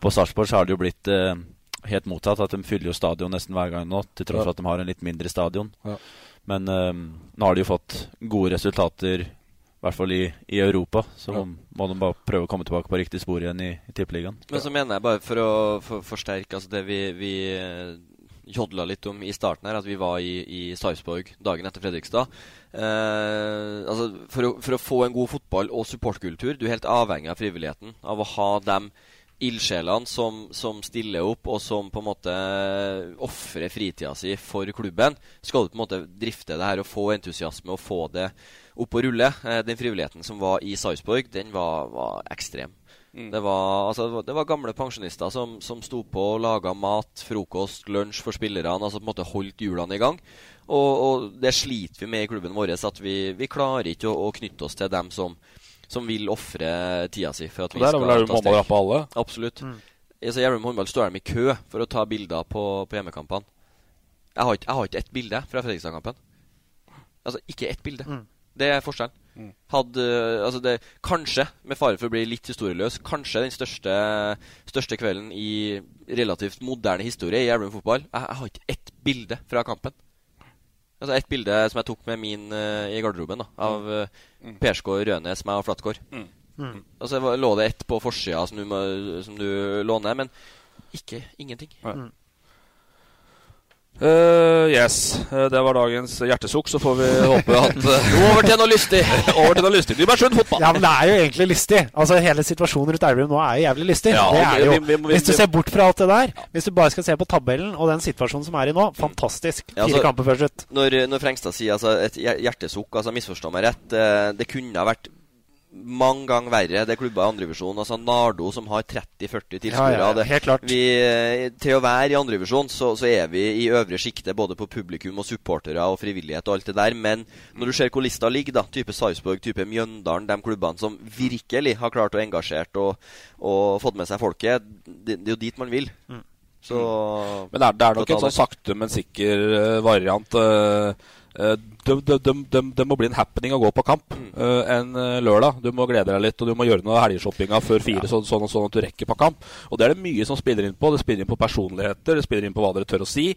På Sarpsborg har det jo blitt eh, helt mottatt, at de fyller jo stadion nesten hver gang nå, til tross for at de har en litt mindre stadion. Ja. Men eh, nå har de jo fått gode resultater, i hvert fall i, i Europa. Så Ja. må de bare prøve å komme tilbake på riktig spor igjen i, i Tippeligaen. Men så mener jeg bare for å for, forsterke altså det vi, vi eh, jodla litt om i starten her, at vi var i, i Sarpsborg dagen etter Fredrikstad. Eh, altså for, å, for å få en god fotball og supportkultur, du er helt avhengig av frivilligheten. Av å ha dem ildsjelene som, som stiller opp, og som på en måte ofrer fritida si for klubben. Skal du på en måte drifte det her og få entusiasme og få det opp og rulle. Eh, den frivilligheten som var i Sarpsborg, den var, var ekstrem. Mm. Det, var, altså, det var- det var gamle pensjonister som, som sto på og laga mat, frokost, lunsj for spillerne. Altså på en måte holdt hjulene i gang. Og, og det sliter vi med i klubben vår. At vi, vi klarer ikke å, å knytte oss til dem som, som vil ofre tida si. For at vi der er skal ta steg. alle? Absolutt. Altså, I Elverum håndball står de i kø for å ta bilder på, på hjemmekampene. Jeg har ikke, jeg har ikke ett bilde fra Fredrikstad-kampen. Altså, ikke ett bilde. Det er forskjellen. Hadde, altså det, kanskje, med fare for å bli litt historieløs, kanskje den største, største kvelden i relativt moderne historie i Elverum fotball. Jeg, jeg har ikke ett bilde fra kampen. Altså Et bilde som jeg tok med min uh, i garderoben, da, av uh, Persgaard, Rønes, meg og Flatgård. Mm. Og så lå det ett på forsida som, som du låner, men ikke ingenting. Eh, yes, Uh, det var dagens hjertesukk. Så får vi håpe at uh, Over til noe lystig! over til noe lystig. Nybergsund fotball. Ja, men det er jo egentlig lystig. Altså Hele situasjonen rundt Elverum nå er jo jævlig lystig. Ja, det er jo. vi- vi- vi- Hvis du ser bort fra alt det der, hvis du bare skal se på tabellen og den situasjonen som er i nå, fantastisk. Ja, Fire altså, kamper før slutt. Når, når Frengstad sier altså, et hjer- hjertesukk, altså misforstå meg rett, det kunne ha vært mange ganger verre. Det er klubber i andrevisjon. Altså Nardo som har 30-40 tilskuere. Ja, ja, helt klart. Vi, til å være i andrevisjon så, så er vi i øvre sjikte både på publikum og supportere og frivillighet og alt det der. Men når du ser hvor lista ligger, da, type Sarpsborg, type Mjøndalen, de klubbene som virkelig har klart å engasjert og, og fått med seg folket, det, det er jo dit man vil. Så Men det er, det er nok en sånn sakte, men sikker eh, variant. Eh, det, det, det, det, det må bli en happening å gå på kamp eh, en eh, lørdag. Du må glede deg litt, og du må gjøre noe av helgeshoppinga før fire, sånn, sånn, og sånn at du rekker på kamp. Og det er det mye som spiller inn på. Det spiller inn på personligheter, det spiller inn på hva dere tør å si.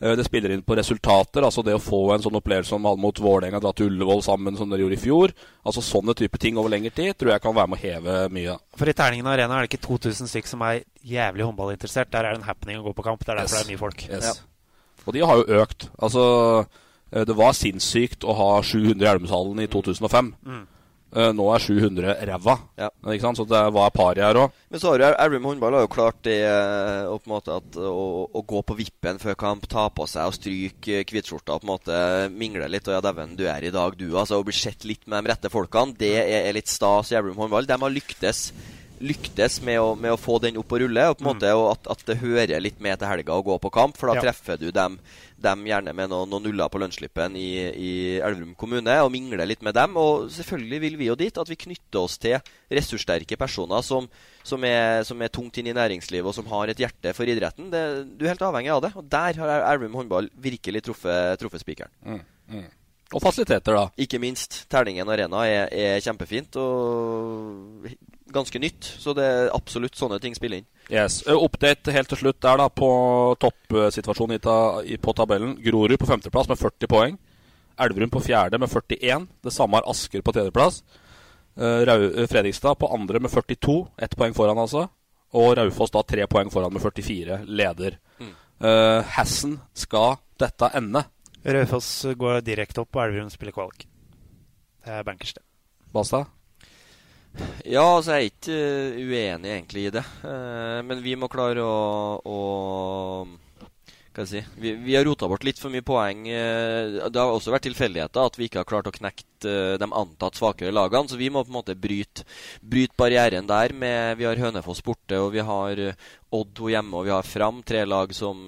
Eh, Det spiller inn på resultater, altså det å få en sånn opplevelse som mot Vålerenga, dra til Ullevål sammen som dere gjorde i fjor. Altså Sånne type ting over lengre tid tror jeg kan være med å heve mye. For i Terningen Arena er det ikke 2000 stykk som er jævlig håndballinteressert. Der er det en happening å gå på kamp. Det er derfor Yes. det er mye folk. Yes. Og de har jo økt. Altså, eh, det var sinnssykt å ha 700 i Elvumshallen i 2005. Mm. Uh, Nå er 700 ræva. Ikke sant? Så det var pari her òg. Men så har jo Elverum håndball har jo klart det uh, på en måte at, å, å gå på vippen før kamp, ta på seg og stryke hvitskjorta og på en måte mingle litt. Og ja, dæven, du er i dag, du, altså. Å bli sett litt med de rette folkene. Det er, er litt stas i Elverum håndball. De har lyktes lyktes med å, med å få den opp og rulle, og på en måte og at, at det hører litt med til helga å gå på kamp. For da Ja. treffer du dem, dem gjerne med noen, noen nuller på lønnsslippen i, i Elverum kommune, og mingler litt med dem. Og selvfølgelig vil vi jo dit at vi knytter oss til ressurssterke personer som, som, er, som er tungt inn i næringslivet, og som har et hjerte for idretten. Det, du er helt avhengig av det. Og der har Elverum håndball virkelig truffet, truffet spikeren. Mm, mm. Og fasiliteter, da. Ikke minst. Terningen Arena er, er kjempefint og ganske nytt. Så det er absolutt sånne ting spiller inn. Yes. Eh, Update helt til slutt der da på toppsituasjonen i på tabellen. Grorud på femteplass med 40 poeng. Elverum på fjerde med 41. Det samme har Asker på tredjeplass. Eh, eh, Fredrikstad på andre med 42. Ett poeng foran, altså. Og Raufoss da tre poeng foran med 44. Leder. Mm. Uh, Hessen skal dette ende. Raufoss går direkte opp, og Elverum spiller kvalik. Det er bankers, det. Basta? Ja, altså jeg er ikke eh, uenig egentlig i det. Eh, men vi må klare å, å Hva skal jeg si Vi, vi har rota bort litt for mye poeng. eh, det har også vært tilfeldigheter at vi ikke har klart å knekke de antatt svakere lagene. Så vi må på en måte bryte, bryte barrieren der. Med, vi har Hønefoss borte, og vi har Odd hjemme, og vi har Fram. Tre lag som,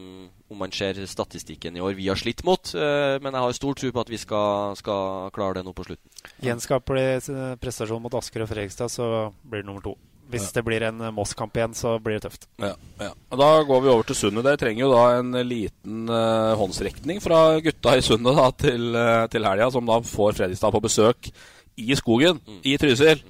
om man ser statistikken i år, vi har slitt mot. Eh, men jeg har stor tro på at vi skal, skal klare det nå på slutten. Gjenskaper de prestasjon mot Asker og Fredrikstad, så blir det nummer to. Hvis Ja. det blir en eh, Moss-kamp igjen, så blir det tøft. Ja, ja. Og Da går vi over til Sundet. Dere trenger jo da en liten uh, håndsrekning fra gutta i Sundet da, til, uh, til helga, som da får Fredrikstad på besøk i skogen i Trysil.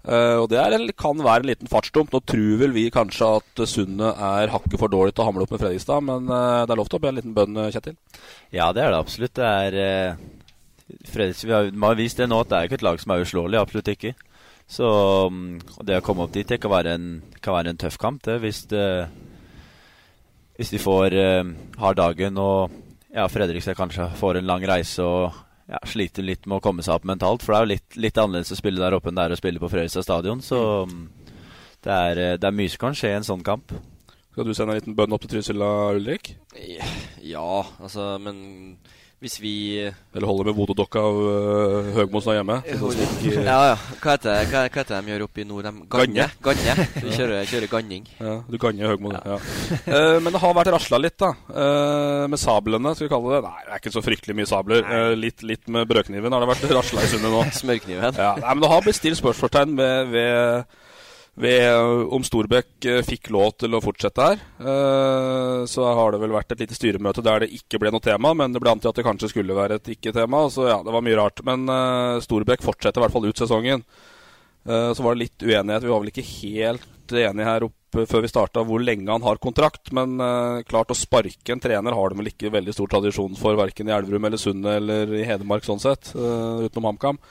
Eh, og det en, kan være en liten fartsdump. Nå tror vel vi kanskje at Sundet er hakket for dårlig til å hamle opp med Fredrikstad, men uh, det er lov til å be en liten bønn, Kjetil. Ja, det er det absolutt. Det er uh, Fredrikstad, har, har vist det nå at det er ikke et lag som er uslåelig. Absolutt ikke. Så um, det å komme opp dit det kan være en, kan være en tøff kamp, det, hvis, det, hvis de får eh, har dagen og ja, Fredrikstad kanskje får en lang reise og ja, sliter litt med å komme seg opp mentalt. For det er jo litt, litt annerledes å spille der oppe enn det er å spille på Frøystad stadion. Så mm, det, er, det er mye som kan skje i en sånn kamp. Skal du sende en liten bønn opp til Trysil, da, Ulrik? Ja, altså, men hvis vi Eller holder med vododokka av uh, Høgmos der hjemme? Ja, ja. Hva heter, hva, hva heter de gjør oppe i nord? De ganne? Ganne. Vi kjører, kjører ganning. Ja, du ganner Høgmo, ja. Eh, men det har vært rasla litt, da. Uh, med sablene, skal vi kalle det. Nei, det er ikke så fryktelig mye sabler. Uh, litt, litt med brødkniven har det vært rasla i sundet nå. Smørkniven. Ja, nei, men det har blitt stilt spørsmålstegn ved, ved, ved eh, om Storbekk eh, fikk lov til å fortsette her. Eh, så har det vel vært et lite styremøte der det ikke ble noe tema, men det ble antatt at det kanskje skulle være et ikke-tema. Så ja, det var mye rart. Men Storbekk fortsetter i hvert fall ut sesongen. Så var det litt uenighet. Vi var vel ikke helt enige her oppe før vi starta hvor lenge han har kontrakt. Men klart å sparke en trener har de vel ikke veldig stor tradisjon for, verken i Elverum eller Sundet eller i Hedmark sånn sett, utenom HamKam.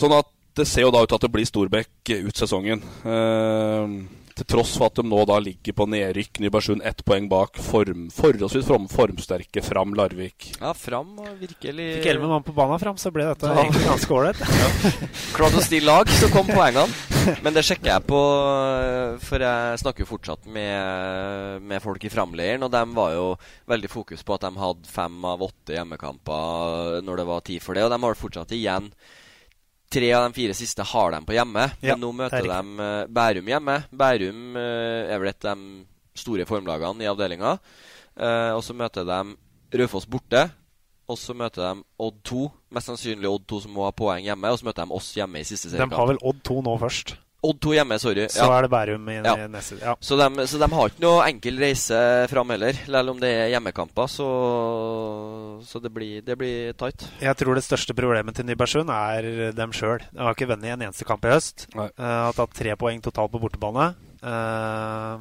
Sånn at det ser jo da ut til at det blir Storbekk ut sesongen. Eh, til tross for at de nå da ligger på nedrykk. Nybergsund ett poeng bak. Form, forholdsvis form, formsterke Fram Larvik. Ja, Fram virkelig Fikk elleve mann på banen fram, så ble dette Ja. egentlig ganske ålreit. Klart å stille lag, så kom poengene. Men det sjekker jeg på, for jeg snakker jo fortsatt med, med folk i Framleiren, og de var jo veldig fokus på at de hadde fem av åtte hjemmekamper når det var tid for det, og de har fortsatt igjen. Tre av de fire siste har de på hjemme, Ja, men nå møter er de øh, Bærum hjemme. Bærum øh, er vel et av de store formlagene i avdelinga. Eh, og så møter de Raufoss borte. Og så møter de Odd 2, mest sannsynlig Odd 2 som må ha poeng hjemme. Og så møter de oss hjemme i siste De har vel Odd 2 nå først. Odd 2 hjemme, sorry. Så er det Bærum i, Ja. neste ja. Så de, så de har ikke noe enkel reise fram heller, selv om det er hjemmekamper. Så, så det, blir, det blir tight. Jeg tror det største problemet til Nybergsund er dem sjøl. De har ikke vunnet en eneste kamp i høst. Nei. Uh, har tatt tre poeng totalt på bortebane. Uh,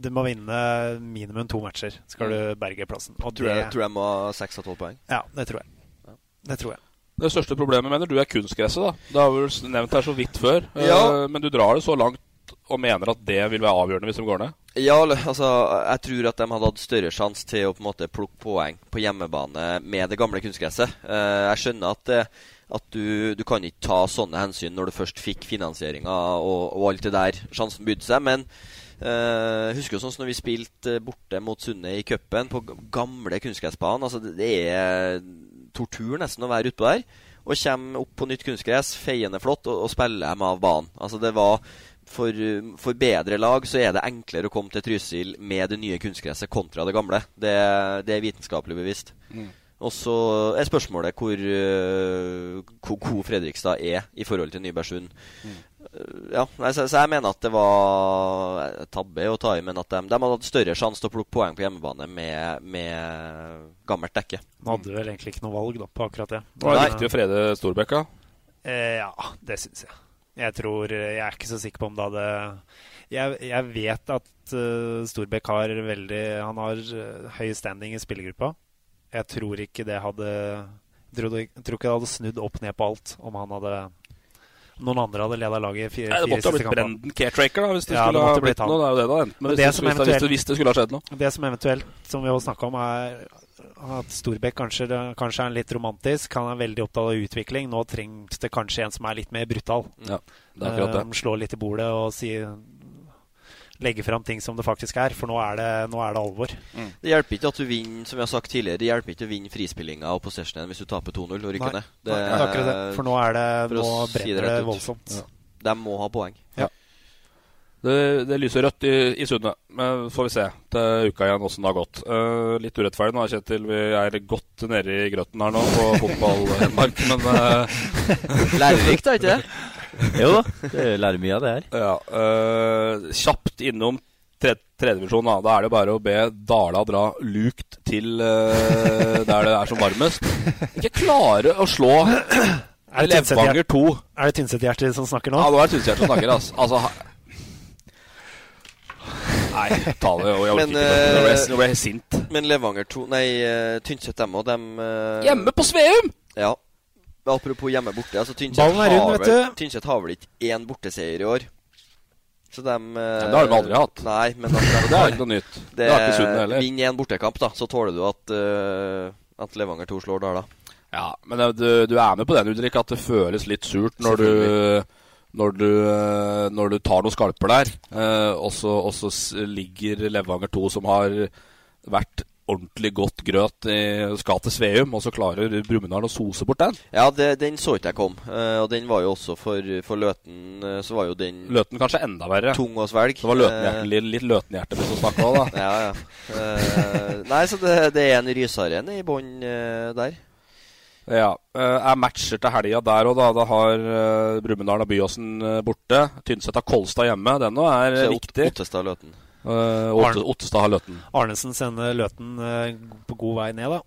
du må vinne minimum to matcher skal du berge plassen. Og Tror jeg, tror jeg må ha seks av 12 poeng. Ja, det tror jeg. Det tror jeg. Det største problemet mener du er kunstgresset. da Det har vel nevnt her så vidt før. eh, Ja. Men du drar det så langt og mener at det vil være avgjørende hvis de går ned? Ja, altså, jeg tror at de hadde hatt større sjanse til å på en måte plukke poeng på hjemmebane med det gamle kunstgresset. Eh, jeg skjønner at, at du, du kan ikke ta sånne hensyn når du først fikk finansieringa og, og alt det der. Sjansen bydde seg. Men eh, husker jo sånn som når vi spilte eh, borte mot Sunne i cupen, på gamle kunstgressbanen. Altså, det, det er tortur nesten å være utpå der. Og kommer opp på nytt kunstgress, feiende flott, og, og spiller dem av banen. Altså, det var for, for bedre lag så er det enklere å komme til Trysil med det nye kunstgresset kontra det gamle. Det, det er vitenskapelig bevisst. Mm. Og så er spørsmålet hvor, øh, hvor god Fredrikstad er i forhold til Nybergsund. Mm. Øh, Ja, så, så jeg mener at det var eh, tabbe å ta i, men at de, de hadde hatt større sjanse til å plukke poeng på hjemmebane med, med gammelt dekke. De hadde vel egentlig ikke noe valg da, på akkurat det. Var det var riktig å frede Storbekka? Eh, ja, det syns jeg. Jeg tror Jeg er ikke så sikker på om det hadde Jeg, jeg vet at uh, Storbekk har veldig Han har uh, høy standing i spillergruppa. Jeg tror ikke det hadde jeg tror, jeg tror ikke det hadde snudd opp ned på alt om han hadde noen andre hadde leda laget i fire, Nei, det måtte ha blitt siste kampene. Caretraker da, hvis det Ja, skulle det ha blitt noe. Det er jo det det har endt med. Hvis det hvis, det, hvis, det, skulle ha skjedd noe. Det som eventuelt, som vi har snakka om, er at Storbekk kanskje, kanskje er litt romantisk. Han er veldig opptatt av utvikling. Nå trengs det kanskje en som er litt mer brutal. Ja, det er akkurat det. Eh, slå litt i bordet og si, legge fram ting som det faktisk er. For nå er det, nå er det alvor. Det hjelper ikke at du vinner som jeg har sagt tidligere, det hjelper ikke å vinne frispillinga og possessionen hvis du taper 2-0 og rykker ned. Nei, det er akkurat det. For nå er det- nå si brenner det voldsomt. Ja. De må ha poeng. Det, det lyser rødt i, i Sundet. Men får vi se til uka igjen åssen det har gått. Uh, litt urettferdig nå, Kjetil. Vi er godt nede i grøten her nå på fotball-Hedmark, men uh, Lærerikt, er ikke det? Jo, da, det lærer mye av det her. Ja, eh, kjapt innom tre, tredjedivisjon. Da. da er det bare å be Dala dra lukt til eh, der det er som varmest. Ikke klare å slå Er det Levanger 2. Er det Tynset-Hjertet som snakker nå? Ja, nå er det Tynset som snakker. Altså. altså Nei, ta det. Jeg orker Men, ikke. Nå ble jeg- eh, sint. Men Levanger 2 Nei, eh, Tynset dem òg, dem eh, Hjemme på Sveum! Ja. Apropos hjemme borte. Altså, Tynset, har vel, ikke én borteseier i år. Så dem eh, det har de aldri hatt. Nei, men altså, de Det er ikke noe nytt. Det er ikke sunnet heller. Vinn én bortekamp, da, så tåler du at, uh, at Levanger 2 slår Dala. Ja, men du, du er med på den, Ulrik, at det føles litt surt når du når du, eh, når du tar noen skalper der, eh, og så ligger Levanger 2, som har vært ordentlig godt grøt, i, skal til Sveum, og så klarer Brumunddal å sose bort den. Ja, det, den så ikke jeg kom. Uh, og den var jo også for, for Løten uh, Så var jo den Løten kanskje enda verre. tung å svelge. Det var løtenhjerte, litt, litt løtenhjerte du snakka om, da. ja, ja. Uh, nei, så det, det er en rysare i bånn eh, der. Ja. Jeg er matcher til helga der òg, da. Da har Brumunddal og Byåsen eh, borte. Tynset har Kolstad hjemme. Den òg er Så eh, viktig. Ottestad Løten. Uh, Otte, Ottestad har Løten. Arnesen sender Løten eh, på god vei ned, da.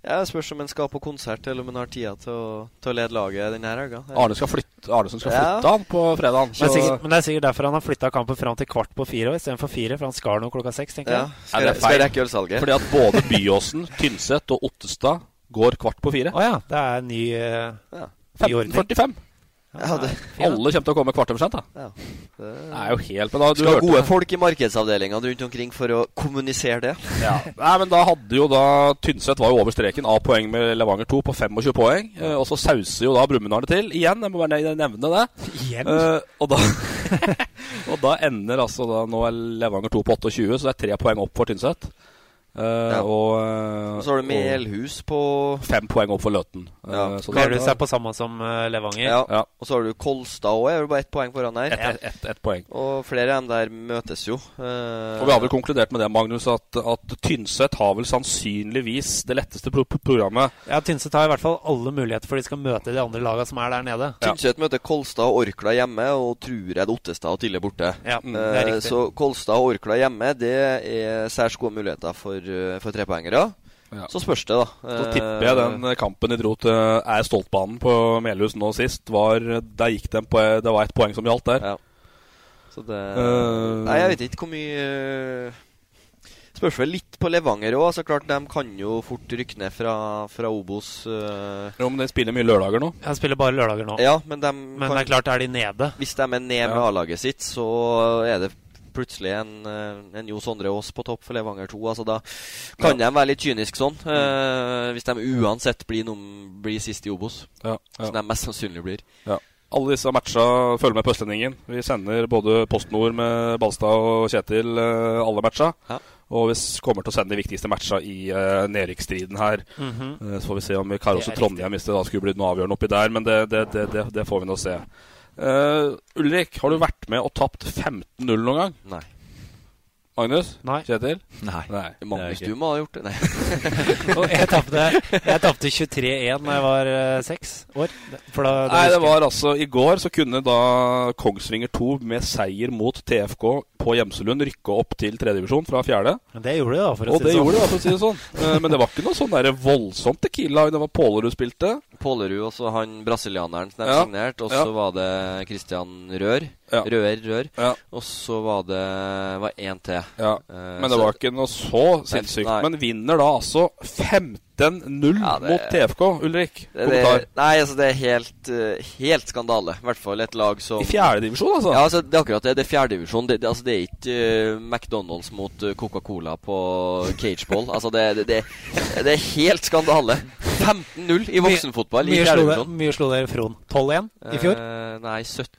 Ja, det Spørs om han skal på konsert, eller om han har tida til å, til å lede laget denne helga. Arne skal flytte, Arnesen skal Ja. flytte han på fredag. Men, det er sikkert, men det er sikkert derfor han har flytta kampen fram til kvart på fire istedenfor fire. For han skal nå klokka seks, tenker Ja. jeg. Skal, Nei, det er rekke ølsalget. Fordi at både Byåsen, Tynset og Ottestad går kvart på fire. Å ja. Det er ny, uh, Ja. ny ordning. 15.45. Ja, det, Alle kommer til å komme kvart over sent. da ja. Det Det er jo helt men da, du skal ha hørte- gode folk i markedsavdelingene rundt omkring for å kommunisere det. Ja. Nei, men da hadde jo da Tynset var jo over streken av poeng med Levanger 2 på 25 poeng. Eh, og så sauser jo da Brumunddal det til. Igjen, jeg må bare nevne det. Igjen? Eh, og, da, og da ender altså da Nå er Levanger 2 på 28, så det er tre poeng opp for Tynset. Eh, Ja. Og, uh, Og så har du Melhus på Fem poeng opp for Løten. Ja. Eh, så Melhus da- er på samme som Levanger. Ja. Ja. Og så har du Kolstad òg, er bare ett poeng foran der. Ett et, et, et poeng. Og flere av dem der møtes jo. Eh, Og vi har vel konkludert med det, Magnus, at, at Tynset har vel sannsynligvis det letteste pro programmet. Ja, Tynset har i hvert fall alle muligheter for de skal møte de andre lagene som er der nede. Tynset møter Kolstad og Orkla hjemme, og tror jeg det Ottestad og Tille borte. Ja, det er riktig. så Kolstad og Orkla hjemme, det er særs gode muligheter for, eh, for trepoengere. Ja. Så spørs det, da. Så tipper jeg den eh, kampen de dro til er Stoltbanen på Melhus nå sist, var Der gikk de på Det var ett poeng som gjaldt der. Ja. Så det uh, Nei, jeg vet ikke hvor mye Spørs vel litt på Levanger òg. Så klart, de kan jo fort rykke ned fra, fra Obos. Uh... Jo, men de spiller mye lørdager nå. Jeg spiller bare lørdager nå. Ja, men de Men det er klart, er de nede Hvis de er ned med Ja. A-laget sitt, så er det plutselig en, eh, en Jo Sondre Aas på topp for Levanger 2. Altså, da kan de være litt kynisk sånn. eh, hvis de uansett blir, noen, blir sist i Obos. Ja, ja. Som de mest sannsynlig blir. Ja. Alle disse matcha følger med på Østlendingen. Vi sender både PostNord med Balstad og Kjetil eh, alle matcha. Ja. Og vi kommer til å sende de viktigste matcha i uh, nedrykksstriden her. Mm -hmm. uh, så får vi se om Karos og Trondheim hvis det da skulle blitt noe avgjørende oppi der. Men det, det, det, det, det får vi nå se. Eh, Ulrik, har du vært med og tapt 15-0 noen gang? Nei. Magnus? Nei. Kjetil? Nei. Nei. Magnus, du må ha gjort det. Nei. Og jeg tapte 23-1 da jeg var seks uh, år. For da, da Nei, det var altså I går så kunne da Kongsvinger 2 med seier mot TFK på Gjemselund rykka opp til tredjedivisjon fra fjerde. Men det gjorde de, da, for å Og si det det sånn. gjorde det, da, for å si det sånn. Eh, Men det var ikke noe sånn der voldsomt Tequila-lag. Det var Pålerud spilte. Pålerud og så han brasilianeren som de Ja. signert. Og så Ja. var det Christian Rør. Ja. Rør, Rør. Ja. Og så var det var én til. Ja. Eh, Men det så- var ikke noe så sinnssykt. Men vinner da altså 15-0 Ja, det- mot TFK, Ulrik. det, det, Nei, altså det er helt, eh, helt skandale. I hvert fall et lag som I fjerdedivisjon, altså? Ja, altså det er akkurat det. Det er fjerdedivisjon. Det, det, altså, det er ikke uh, McDonald's mot eh, Coca-Cola på cageball. altså det, det, det, det er helt skandale. 15-0 i voksenfotball i Mye slo, det, fjerdedivisjon. mye slo dere Fron? 12-1 i fjor? Uh, nei, 17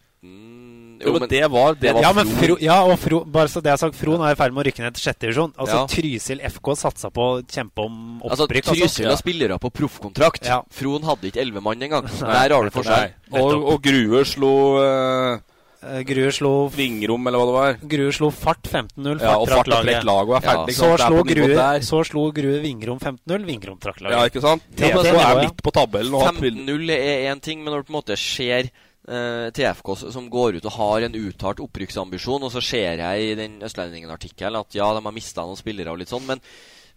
Jo, men det var, det var ja, men Fro. Ja, og Fro, bare så det er sagt, Fron er i ferd med å rykke ned til sjette divisjon. Altså, Ja. Trysil FK satsa på å kjempe om Altså. Trysil har spillere på proffkontrakt. Ja. Fron hadde ikke elleve mann engang. Der har du forskjell. Og, og Grue slo uh, Eh, Grue slo Vingrom, eller hva det var. Grue slo Fart 15-0. Ja, og Fart trakk og trekk lag er ferdig. ikke Så? Det er slo Grue, så slo Grue Vingrom 15-0. Vingrom trakk laget. Ja, ikke sant? Ja, men det er ja. midt på tabellen 15-0 er én ting, men når du på en måte ser eh, TFK som går ut og har en uttalt opprykksambisjon, og så ser jeg i den Østlendingen-artikkelen at ja, de har mista noen spillere og litt sånn, men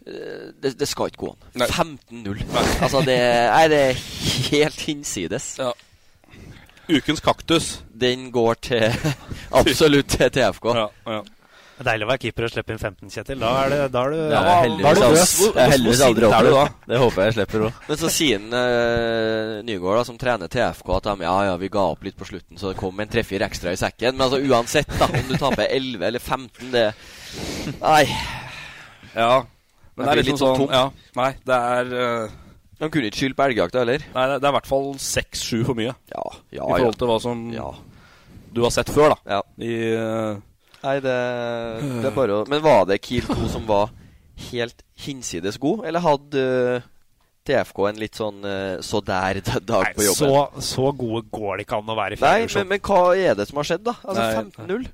eh, det, det skal ikke gå an. 15-0. Altså, det, nei, det er helt hinsides. Ja. Ukens kaktus. Den går til absolutt til TFK. Ja, ja. Det er deilig å være keeper og slippe inn 15, Kjetil. Da er, det, da er du, ja, da, er da er du løs. det er heldigvis aldri oppe du opplevd. Det håper jeg jeg slipper òg. Men så sier en eh, Nygaard, da, som trener TFK, at de, ja, ja, vi ga opp litt på slutten, så det kom en tre-fire ekstra i sekken. Men altså, uansett, da, om du taper 11 eller 15, det Nei. ja. Men det er liksom litt sånn sånn. Ja. Nei, det er uh... De kunne ikke skylde på elgjakta heller. Nei, det er i hvert fall seks-sju for mye. Ja, ja, I forhold til hva som ja. du har sett før, da. ja. I, eh, Nei, det, det er bare å Men var det Kiel 2 som var helt hinsides god, eller hadde eh, TFK en litt sånn eh, så der dag på Nei, jobben? så, så gode går det ikke an å være i Nei, fjerde men, divisjon. men hva er det som har skjedd, da? Altså 15-0?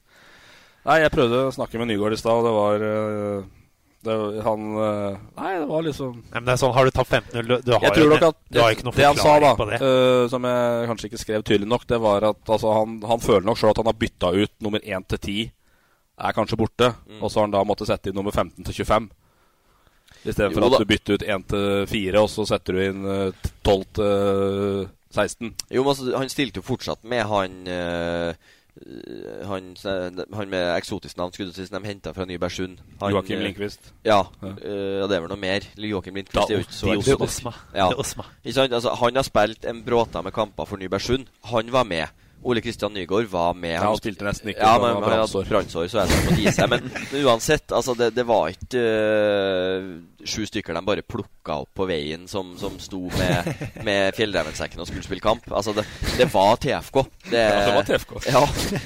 Nei, jeg prøvde å snakke med Nygaard i stad, og det var eh, det, Han Nei, det var liksom Nei, men det er sånn, Har du tatt 15-0 du, du, har jo- at du har ikke noe det han sa, forklaring da, på det. eh, som jeg kanskje ikke skrev tydelig nok, det var at altså, han, han føler nok sjøl at han har bytta ut nummer 1 til 10, er kanskje borte, Mm. og så har han da måttet sette inn nummer 15 til 25. Istedenfor at du bytter ut 1 til 4, og så setter du inn eh, 12 til 16. Jo, men altså, han stilte jo fortsatt med han eh, han, han med eksotisk navn, skulle du si, som de henta fra Nybergsund. Joakim eh, Lindqvist. Ja. Ja. eh, det er vel noe mer. Joakim Da- Lindqvist er jo ikke så eksotisk. Osma. Ja. Altså, han har spilt en bråta med kamper for Nybergsund. Han var med. Ole Kristian Nygaard var med. Ja, han spilte nesten ikke, Ja, men han hadde brannsår, så jeg få gi seg. Men, uansett, altså, det, det var ikke øh, sju stykker de bare plukka opp på veien som, som sto med, med fjellrevensekken og skulle spille kamp. Altså, det, det var TFK. Det, Ja, det var TFK. Ja.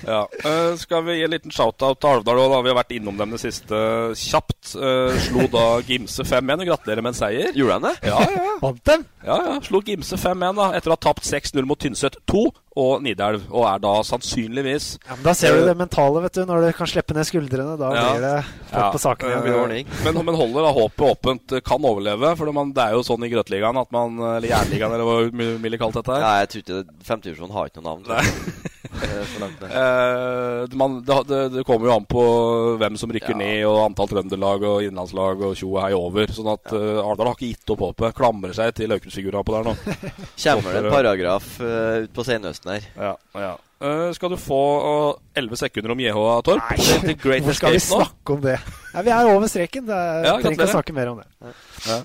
Ja. Uh, skal vi gi en liten shout-out til Alvdal òg, da? Vi har vært innom dem det siste kjapt. August. eh, slo da Gimse 5-1. og Gratulerer med en seier. Gjorde han det? Ja, ja. Vant dem? Ja, ja. Slo Gimse 5-1 da, etter å ha tapt 6-0 mot Tynset 2 og Nidelv. Og er da sannsynligvis Ja, men da ser du det mentale, vet du. Når du kan slippe ned skuldrene. Da Ja. blir det fart på saken eh, igjen. Men, men holder da håpet åpent. Kan overleve. For man, det er jo sånn i Grøtligaen at man Eller Jernligaen, eller hva Mille kalte dette her. Ja, jeg tror ikke femtedivisjon har ikke noe navn. det. Eh, man, det, det, det kommer jo an på hvem som rykker Ja. ned, og antall trønderlag og innlandslag og tjo og hei over. Sånn at uh, Arendal har ikke gitt opp håpet. Klamrer seg til Aukrust-figura på der nå. Kommer det en paragraf uh, ut på senhøsten her? Ja, ja. Uh, skal du få elleve sekunder om JH, Torp? Nei, hvor skal vi snakke nå? om det? Ja, vi er over streken. Det er, Ja, trenger ikke å snakke mer om det. Ja.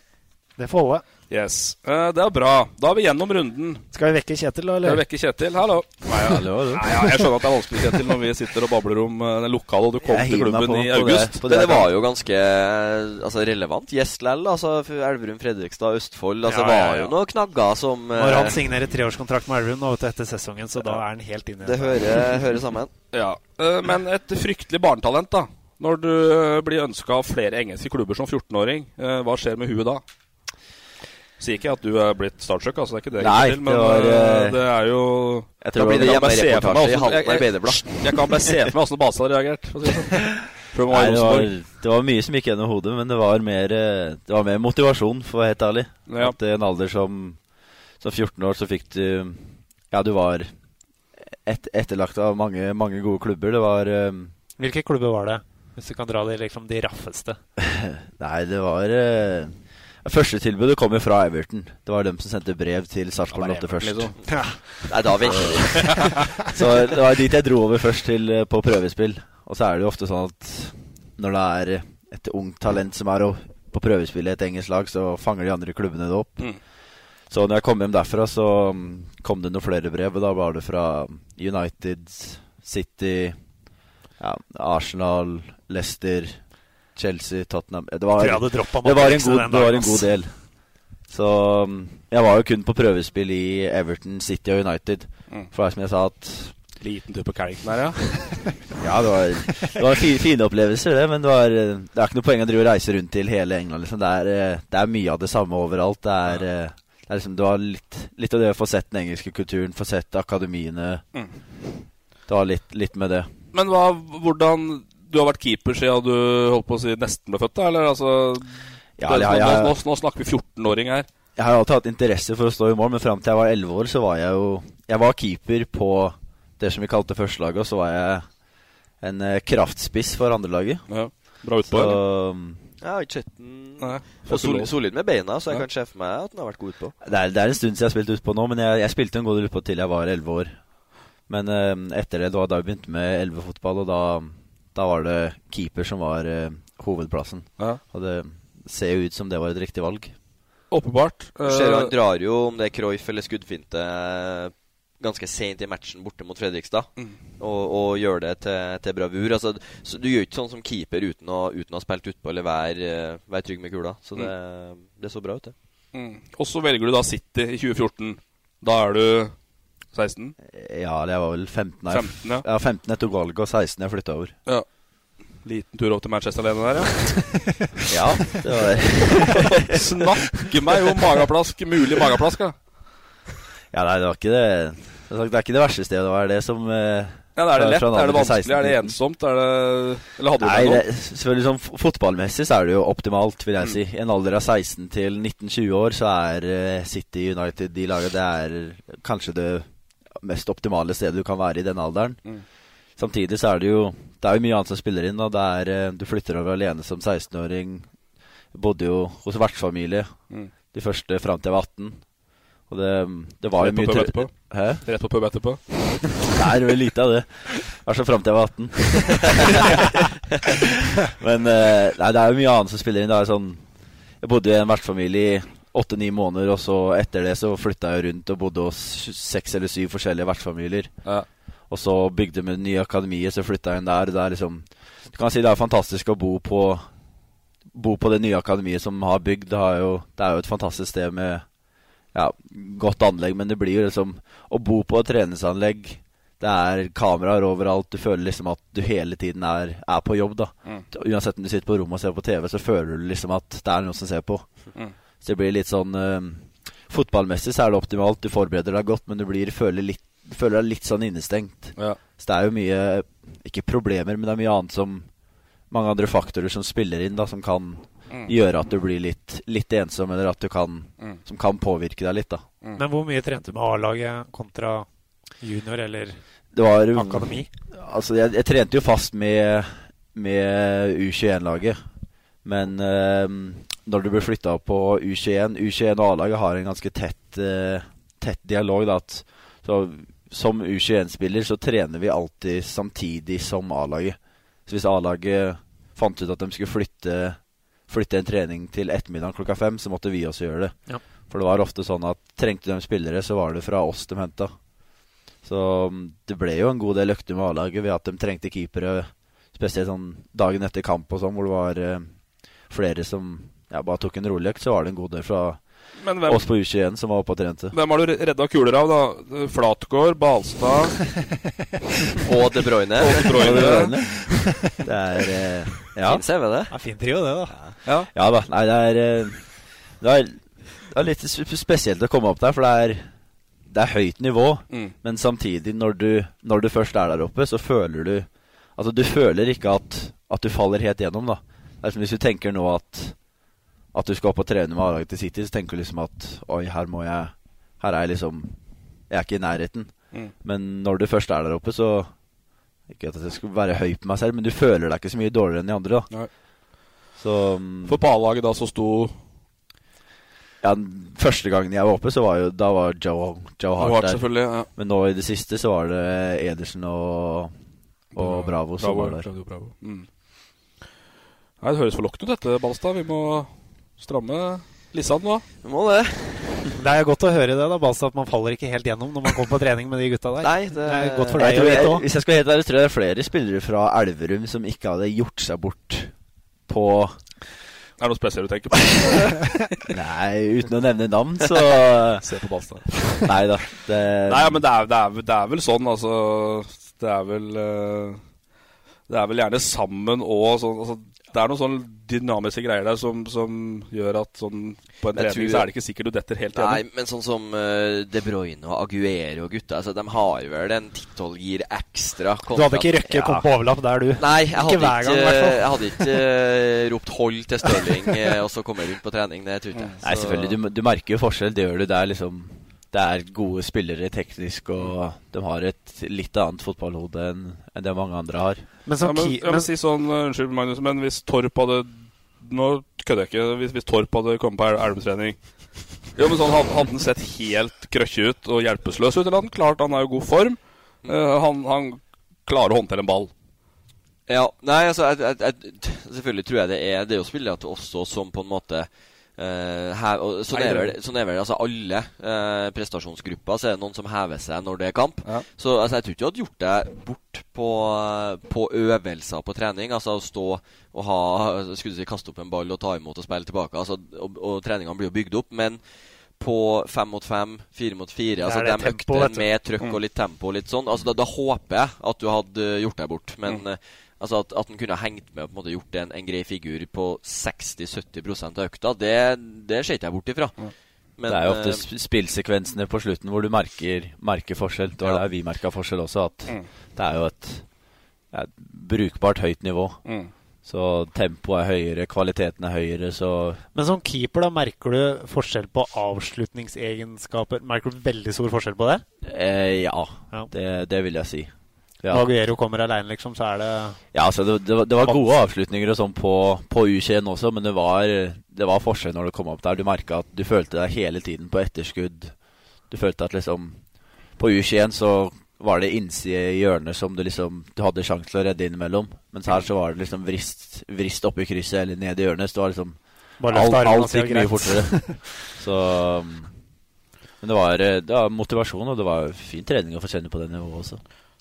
Det får holde. Yes. Uh, det er bra. Da er vi gjennom runden. Skal vi vekke Kjetil, da? Skal vi vekke Kjetil? Hallo. Nei, ja. Hallo, hallo. Nei, ja, jeg skjønner at det er vanskelig, Kjetil, når vi sitter og babler om uh, den lokale, og du kom til klubben på- i på det- august. på Det, det var jo ganske eh, altså, relevant gjest lell. Altså, Elverum, Fredrikstad, Østfold. Altså, Ja, Det ja, var jo noen knagger som uh, Når han signerer treårskontrakt med Elverum nå, etter sesongen, så da er han helt inne. Det hører, hører sammen. Ja, Uh, Men et fryktelig barnetalent, da. Når du blir ønska av flere engelske klubber som 14-åring, eh, hva skjer med huet da? Sier ikke at du er blitt startsjøk, altså, det er ikke det Nei, til, men det var, eh, eh, det er jo jeg tror det blir hjemmereportasje i Halden Arbeiderblad. Jeg kan bare se for meg åssen Base hadde reagert. for å si det sånn. Var Nei, det var, det var mye som gikk gjennom hodet, men det var mer, eh, det var mer motivasjon, for å være helt ærlig. Ja. At i en alder som, som 14 år, så fikk du Ja, du var et, etterlagt av mange, mange gode klubber. Det var Hvilke klubber var det? Hvis du kan dra de, liksom, de raffeste. Nei, det var eh, Første tilbudet kom jo fra Everton. Det var dem som sendte brev til Sarpsborg 8 først. liksom. Ja. Nei, da vi. Så det var dit jeg dro over først til eh, på prøvespill. Og så er det jo ofte sånn at når det er et ungt talent som er på prøvespill i et engelsk lag, så fanger de andre klubbene det opp. Mm. Så når jeg kom hjem derfra, så mm, kom det noen flere brev. Og da var det fra United, City, ja, Arsenal, Leicester, Chelsea, Tottenham Det var, det var, en, god, det var en god del. Så mm, jeg var jo kun på prøvespill i Everton, City og United. Mm. For det er som jeg sa at Liten tur på Carrington her, ja. ja, det var, det var fine, fine opplevelser, det. Men det, var, eh, det er ikke noe poeng å drive og reise rundt til hele England. Liksom. Det, er, eh, det er mye av det samme overalt. Det er, ja. det er liksom, det var litt, litt av det å få sett den engelske kulturen, få sett akademiene. Mm. Det var litt, litt med det. Men hva, hvordan Du har vært keeper siden du holdt på å si nesten ble født, da? Eller altså Ja, det, ja, jeg- nå, nå, nå snakker vi 14-åring her. Jeg har alltid hatt interesse for å stå i mål, men fram til jeg var 11 år, så var jeg jo Jeg var keeper på det som vi kalte førstelaget, og så var jeg en eh, kraftspiss for andrelaget. Ja. Bra utpå, Så eller? Ja, Jeg har ikke sett den solid med beina, så jeg Ja. kan se for meg at den har vært god utpå. det, er, det er en stund siden jeg har spilt utpå nå, men jeg, jeg spilte en god del utpå til jeg var 11 år. Men eh, etter det, det var da jeg begynte med 11-fotball, og da, da var det keeper som var uh, hovedplassen. Ja. Og det ser jo ut som det var et riktig valg. Åpenbart. Uh, Eh, han drar jo, om det er Cruyff eller skuddfinte, eh, ganske sent i matchen borte mot Fredrikstad. Mm. Og, og gjør det til, til bravur. Altså, så du gjør ikke sånn som keeper uten å, uten å ha spilt utpå eller være, eh, være trygg med kula. Så det, det så bra ut, det. mm. Og så velger du da City i 2014. Da er du 16? Ja, det var vel 15. jeg- 15, ja. ja 15 jeg tok valget, og 16 jeg flytta over. Ja. Liten tur opp til Manchester alene der, ja. Ja, det var det. Snakke meg om mageplask. Mulig mageplask, ja. Ja, nei, det var ikke det Det er ikke det verste stedet å være det som eh, Ja, Er det lett? Er det vanskelig? Er det ensomt? Er det Eller hadde du Nei, det, noe? selvfølgelig sånn Fotballmessig så er det jo optimalt, vil jeg Mm. si. I en alder av 16 til 19-20 år så er eh, City United de laget, Det er kanskje det mest optimale stedet du kan være i den alderen. Mm. Samtidig så er det jo Det er jo mye annet som spiller inn. Og det er, eh, du flytter over alene som 16-åring. Bodde jo hos vertsfamilie Mm. de første fram til jeg var 18. Og det, det var jo Rett på mye pub etterpå? Hæ? Rett på pub etterpå? Nei, det var lite av det. I hvert fall fram til jeg var 18. Men eh, nei, det er jo mye annet som spiller inn. Det er sånn Jeg bodde i en vertsfamilie i åtte-ni måneder, og så etter det så flytta jeg rundt og bodde hos seks eller syv forskjellige vertsfamilier. Ja. Og så bygde vi det nye akademiet, så flytta jeg inn der. Det er liksom Du kan si det er fantastisk å bo på Bo på det nye akademiet som har bygd. Det, har jo, det er jo et fantastisk sted med ja, godt anlegg, men det blir jo liksom Å bo på et treningsanlegg Det er kameraer overalt. Du føler liksom at du hele tiden er, er på jobb. da Mm. Uansett om du sitter på rommet og ser på TV, så føler du liksom at det er noen som ser på. Mm. Så det blir litt sånn uh, Fotballmessig så er det optimalt. Du forbereder deg godt, men du blir, føler, litt, føler deg litt sånn innestengt. Ja. Så det er jo mye Ikke problemer, men det er mye annet som Mange andre faktorer som spiller inn, da som kan Mm. gjøre at du blir litt, litt ensom, eller at du kan Mm. Som kan påvirke deg litt, da. Men hvor mye trente du med A-laget kontra junior eller Det var akademi? Altså, jeg, jeg trente jo fast med, med U21-laget. Men eh, når du blir flytta på U21 U21 og A-laget har en ganske tett, eh, tett dialog. Da, at, så, som U21-spiller så trener vi alltid samtidig som A-laget. Så hvis A-laget fant ut at de skulle flytte, flytte en trening til ettermiddagen klokka fem, så måtte vi også gjøre det. Ja. For det var ofte sånn at trengte de spillere, så var det fra oss de henta. Så mm, det ble jo en god del økter med A-laget ved at de trengte keepere, spesielt sånn dagen etter kamp og sånn, hvor det var eh, flere som ja, bare tok en rolig økt, så var det en god del fra Men hvem- oss på U21 som var oppe og trente. Hvem har du redda kuler av, da? Flatgård, Balstad Og De Bruyne. Og De Bruyne. De Bruyne. Det er eh, ja. Fin CV, det. Ja, fin trio, det, da. Ja. Ja da. Nei, det er eh, Det er, det er litt spesielt å komme opp der, for det er det er høyt nivå, Mm. men samtidig, når du, når du først er der oppe, så føler du Altså, du føler ikke at, at du faller helt gjennom, da. Det er som hvis du tenker nå at At du skal opp og trene med A-laget til City, så tenker du liksom at Oi, her må jeg Her er jeg liksom Jeg er ikke i nærheten. Mm. Men når du først er der oppe, så Ikke at jeg skal være høy på meg selv, men du føler deg ikke så mye dårligere enn de andre, da. Nei. Så mm, For på A-laget da så sto ja, den Første gangen jeg var oppe, så var jo Da var Joe, Joe Hart, Hart, der. ja. Men nå i det siste så var det Edersen og, og Bravo som var der. Bravo. Mm. Nei, Det høres forlokkende ut dette, Balstad. Vi må stramme lissene nå. Vi må det. Det er godt å høre det, da, Balstad, at man faller ikke helt gjennom når man kommer på trening med de gutta der. Nei, det- er godt for deg jeg, jeg, òg. hvis jeg skal helt ærlig, tror jeg det er flere spillere fra Elverum som ikke hadde gjort seg bort på Er det noe spesielt du tenker på? Nei, uten å nevne navn, så Se på Balstad. Nei da. Det, Nei, ja, men det er, det, er, det er vel sånn, altså Det er vel eh, Det er vel gjerne sammen og sånn altså, Det er noen sånne dynamiske greier der som, som gjør at sånn på en trening tror- så er det ikke sikkert du detter helt Nei, men sånn som uh, De Bruyne og Aguero og gutta altså, De har vel en 10-12 gir ekstra. Du hadde ikke røkket kommet på overlapp der, du. Nei, jeg hadde Ikke hver ikke, gang, i hvert fall. jeg hadde ikke uh, ropt 'hold' til Stirling eh, og så komme rundt på trening. Det tror ikke jeg. Nei, selvfølgelig. Du, du merker jo forskjell. Det gjør du. Det er liksom Det er gode spillere teknisk, og de har et litt annet fotballhode enn enn det mange andre har. ja, men, ja, men si sånn, uh, Unnskyld, Magnus, men hvis Torp hadde Nå kødder jeg ikke. Hvis, hvis Torp hadde kommet på El- Elvemstrening Jo, men sånn, Hadde han sett helt krøkkje ut og hjelpeløs ut? Eller han klart Han er i god form. Uh, han, han klarer å håndtere en ball. Ja, nei, altså jeg, jeg, jeg, Selvfølgelig tror jeg det er Det å spille at også som på en måte eh, her, og, sånn, er vel, sånn er vel altså alle uh, prestasjonsgrupper. Så er det noen som hever seg når det er kamp. Så altså, jeg tror ikke du hadde gjort deg bort på, på øvelser på trening. Altså å stå og ha Skulle du si kaste opp en ball og ta imot og spille tilbake. Altså, og, og treningene blir jo bygd opp. Men på fem mot fem, fire mot fire. Altså de tempo, med trøkk Mm. og litt tempo og litt sånn. Altså da, da håper jeg at du hadde gjort deg bort. Men Mm. Altså at, at han kunne ha hengt med og på en måte gjort en, en grei figur på 60-70 av økta, det, det ser ikke jeg bort ifra. Men, det er jo ofte eh, spillsekvensene på slutten hvor du merker, merker forskjell. Det var Ja. der vi merka forskjell også. At Mm. det er jo et, ja, et brukbart høyt nivå. Mm. Så tempoet er høyere, kvaliteten er høyere, så Men som keeper, da merker du forskjell på avslutningsegenskaper? Merker du veldig stor forskjell på det? eh, ja, Det, det vil jeg si. Ja. Når Aguero kommer aleine, liksom, så er det Ja, altså det, det, var, det var gode avslutninger og sånn på, på U21 også, men det var, det var forskjell når det kom opp der. Du merka at du følte deg hele tiden på etterskudd. Du følte at liksom På U21 så var det innside i hjørnet som du liksom Du hadde sjanse til å redde innimellom. Mens her så var det liksom vrist, vrist opp i krysset eller ned i hjørnet. Så det var liksom Alt, alt gikk mye fortere. så um, Men det var, det var motivasjon, og det var fin trening å få kjenne på det nivået også.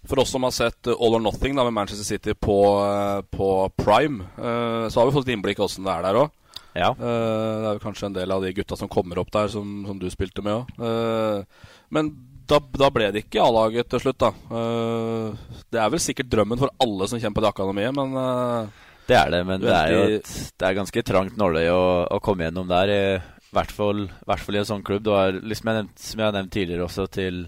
For oss som har sett uh, All or Nothing da med Manchester City på, uh, på Prime, uh, så har vi fått et innblikk i åssen det er der òg. Ja. det er kanskje en del av de gutta som kommer opp der, som, som du spilte med òg. men da, da ble det ikke A-laget til slutt, da. Eh, det er vel sikkert drømmen for alle som kommer på det akademiet, men eh, Det er det, men det er jo et, det er ganske trangt nåløye å, å komme gjennom der. I hvert fall, i hvert fall i en sånn klubb. Det var, liksom jeg nevnt, som jeg har nevnt tidligere også til,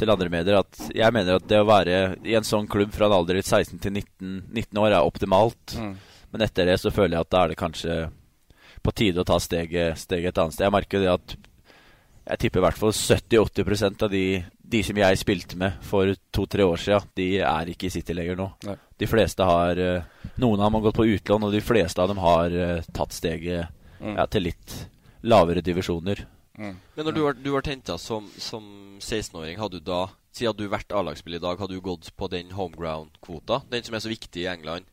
til andre medier, at jeg mener at det å være i en sånn klubb fra en alder av 16 til 19, 19 år er optimalt. Mm. Men etter det så føler jeg at da er det kanskje på tide å ta steget, steget et annet sted. Jeg merker det at jeg tipper i hvert fall 70-80% av de, de som jeg spilte med for to-tre år siden, de er ikke i City lenger nå. Nei. De fleste har eh, Noen av dem har gått på utlån, og de fleste av dem har eh, tatt steget Mm. ja, til litt lavere divisjoner. Men når du var, du var henta som, som 16-åring, hadde du da Siden du vært A-lagsspiller i dag, hadde du gått på den homeground-kvota? Den som er så viktig i England?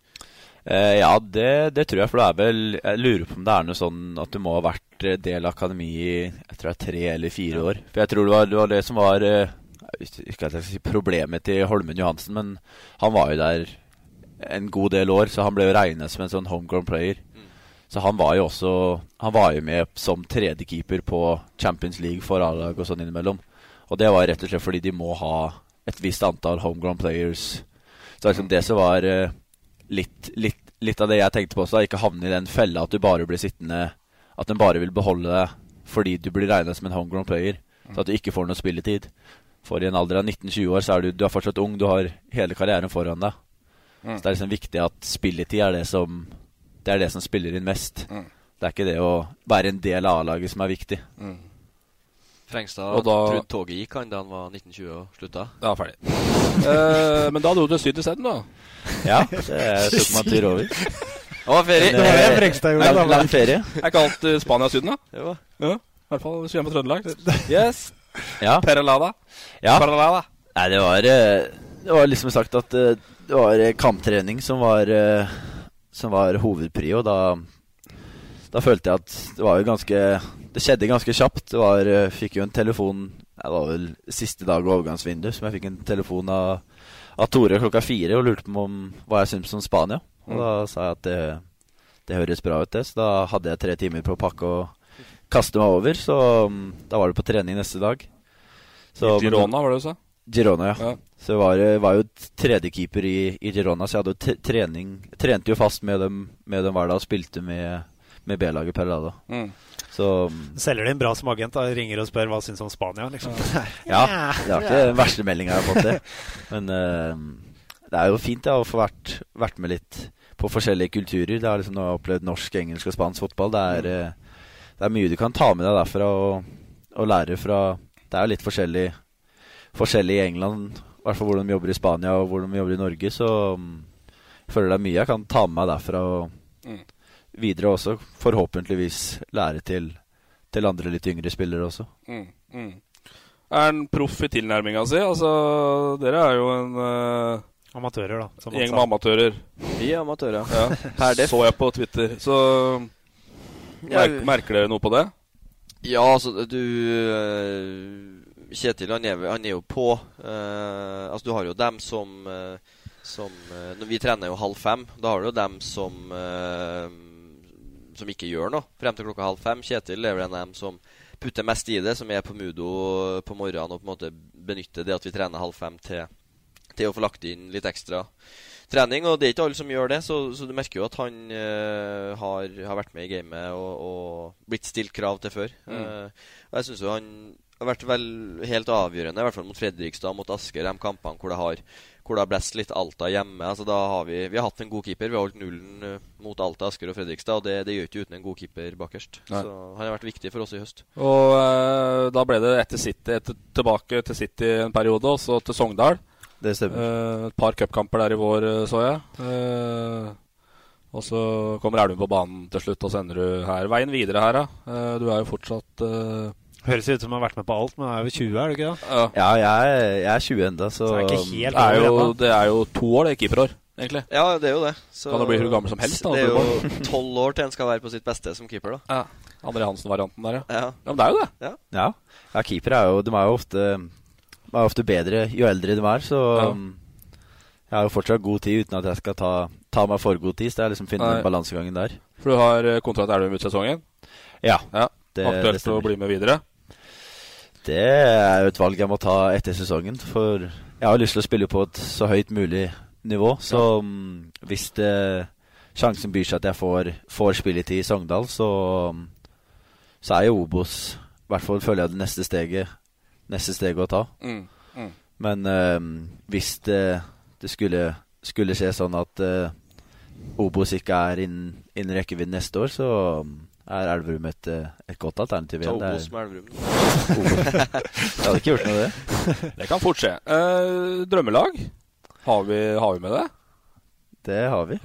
Eh, ja, det, det tror jeg. For det er vel Jeg lurer på om det er noe sånn at du må ha vært eh, del av akademi i jeg tror det er tre eller fire år. For jeg tror det var det, var det som var eh, jeg Ikke at jeg skal si problemet til Holmen Johansen, men han var jo der en god del år, så han ble jo regnet som en sånn homegrown player. Så han var jo også Han var jo med som tredjekeeper på Champions League for A-lag og sånn innimellom. Og det var rett og slett fordi de må ha et visst antall homegrown players. Så liksom det som var eh, litt, litt, litt av det jeg tenkte på også, ikke havne i den fella at du bare blir sittende At den bare vil beholde deg fordi du blir regna som en homegrown player. Så at du ikke får noe spilletid. For i en alder av 19-20 år så er du, du er fortsatt ung, du har hele karrieren foran deg. Mm. Så det er liksom viktig at spilletid er det som Det er det som spiller inn mest. Mm. Det er ikke det å være en del av A-laget som er viktig. Frengstad da- trodde toget gikk han da han var 1920 og slutta? Ja, ferdig. Eh, men da dro du til Syd isteden, da? Ja, det tok man tur over. Det var ferie. Men, eh, lang, lang ferie. Er ikke alt eh, Spania Syden, da? Jo. Ja, I hvert fall hvis vi er på Trøndelag. Yes. Ja. Peralada. Ja. Peralada. Nei, det var eh, Det var liksom sagt at det var kamptrening som var Som var hovedprio. Da Da følte jeg at det var jo ganske Det skjedde ganske kjapt. Det var eh, Fikk jo en telefon Det var vel siste dag av overgangsvindu som jeg fikk en telefon av, av Tore klokka fire og lurte på om hva jeg syntes om Spania. Og Mm. da sa jeg at det, det høres bra ut, det. Så da hadde jeg tre timer på å pakke og kaste meg over. Så mm, da var det på trening neste dag. I Girona, var det du sa? Girona, ja. Ja. Så jeg var, var jo tredjekeeper i, i Girona, så jeg hadde jo trening Trente jo fast med dem, med dem hver dag og spilte med, med B-laget Perlada. Mm. Så Selger de en bra som agent? da Ringer og spør hva syns om Spania, liksom. ja, det var ikke den verste meldinga jeg har fått, det. Men uh, det er jo fint ja, å få vært, vært med litt på forskjellige kulturer. Det er liksom Nå har jeg opplevd norsk, engelsk og spansk fotball. Det er, eh, det er mye du kan ta med deg derfra og, og lære fra Det er jo litt forskjellig, forskjellig i England, i hvert fall hvordan de jobber i Spania og hvordan de jobber i Norge. Så mm, jeg føler det er mye jeg kan ta med meg derfra og Mm. videre også. Forhåpentligvis lære til, til andre litt yngre spillere også. Mm. Mm. Er han proff i tilnærminga si? Altså, dere er jo en uh, Amatører, da. som gjeng med amatører. Vi er amatører. Ja. Def. Så jeg på Twitter. Så merker, merker dere noe på det? Ja, altså, du eh, Kjetil, han er, han er jo på. Uh, altså, du har jo dem som uh, som uh, Vi trener jo halv fem. Da har du jo dem som som ikke gjør noe frem til klokka halv fem. Kjetil er vel en av dem som putter mest i det, som er på Mudo på morgenen og på en måte benytter det at vi trener halv fem til, til å få lagt inn litt ekstra trening. Og det er ikke alle som gjør det, så, så du merker jo at han uh, har, har vært med i gamet og, og blitt stilt krav til før. Mm. Uh, og jeg syns jo han har vært vel helt avgjørende, i hvert fall mot Fredrikstad, mot Asker, de kampene hvor det har hvor det har blåst litt Alta hjemme. Altså da har vi, vi har hatt en god keeper. Vi har holdt nullen eh, mot Alta, Asker og Fredrikstad. Og det, det gjør ikke uten en god keeper bakerst. Nei. Så han har vært viktig for oss i høst. Og eh, da ble det etter City etter, tilbake til City en periode, og så til Sogndal. Det stemmer. Eh, et par cupkamper der i vår, så jeg. Eh, og så kommer Elven på banen til slutt, og så ender du her. Veien videre her, da. Eh, du er jo fortsatt eh, Høres ut som han har vært med på alt, men han er jo 20, er du ikke det? ja. Ja, jeg, er- jeg er 20 enda, så, Så det er det, er jo, det er jo to år, det, keeperår, egentlig. Ja, det er jo det. Så Kan det bli hvor gammel som helst, da, Det er jo tolv år til en skal være på sitt beste som keeper, da. Ja. André Hansen-varianten der, ja. Ja. ja. Men det er jo det. Ja. Ja, ja keepere er jo De er jo ofte, er ofte bedre jo eldre de er, så Ja. um, jeg har jo fortsatt god tid uten at jeg skal ta, ta meg for god tid. Så det er liksom finne Nei. balansegangen der. For du har eh, kontrakt Elven ut sesongen. Ja, Ja. det, det Aktuelt å bli med videre. Det er jo et valg jeg må ta etter sesongen. For jeg har lyst til å spille på et så høyt mulig nivå. Så ja. hvis det, sjansen byr seg at jeg får, får spilletid i Sogndal, så, så er jo Obos I hvert fall føler jeg det neste steget, neste steget å ta. Mm, mm. Men øh, hvis det, det skulle, skulle skje sånn at øh, Obos ikke er innen inn rekkevidde neste år, så er Elverum et, eh, et godt alternativ Ta igjen. Er- Obos med Elverum. Jeg hadde ikke gjort noe det. Det kan fort skje. Eh, drømmelag? Har vi, har vi med det? Det har vi.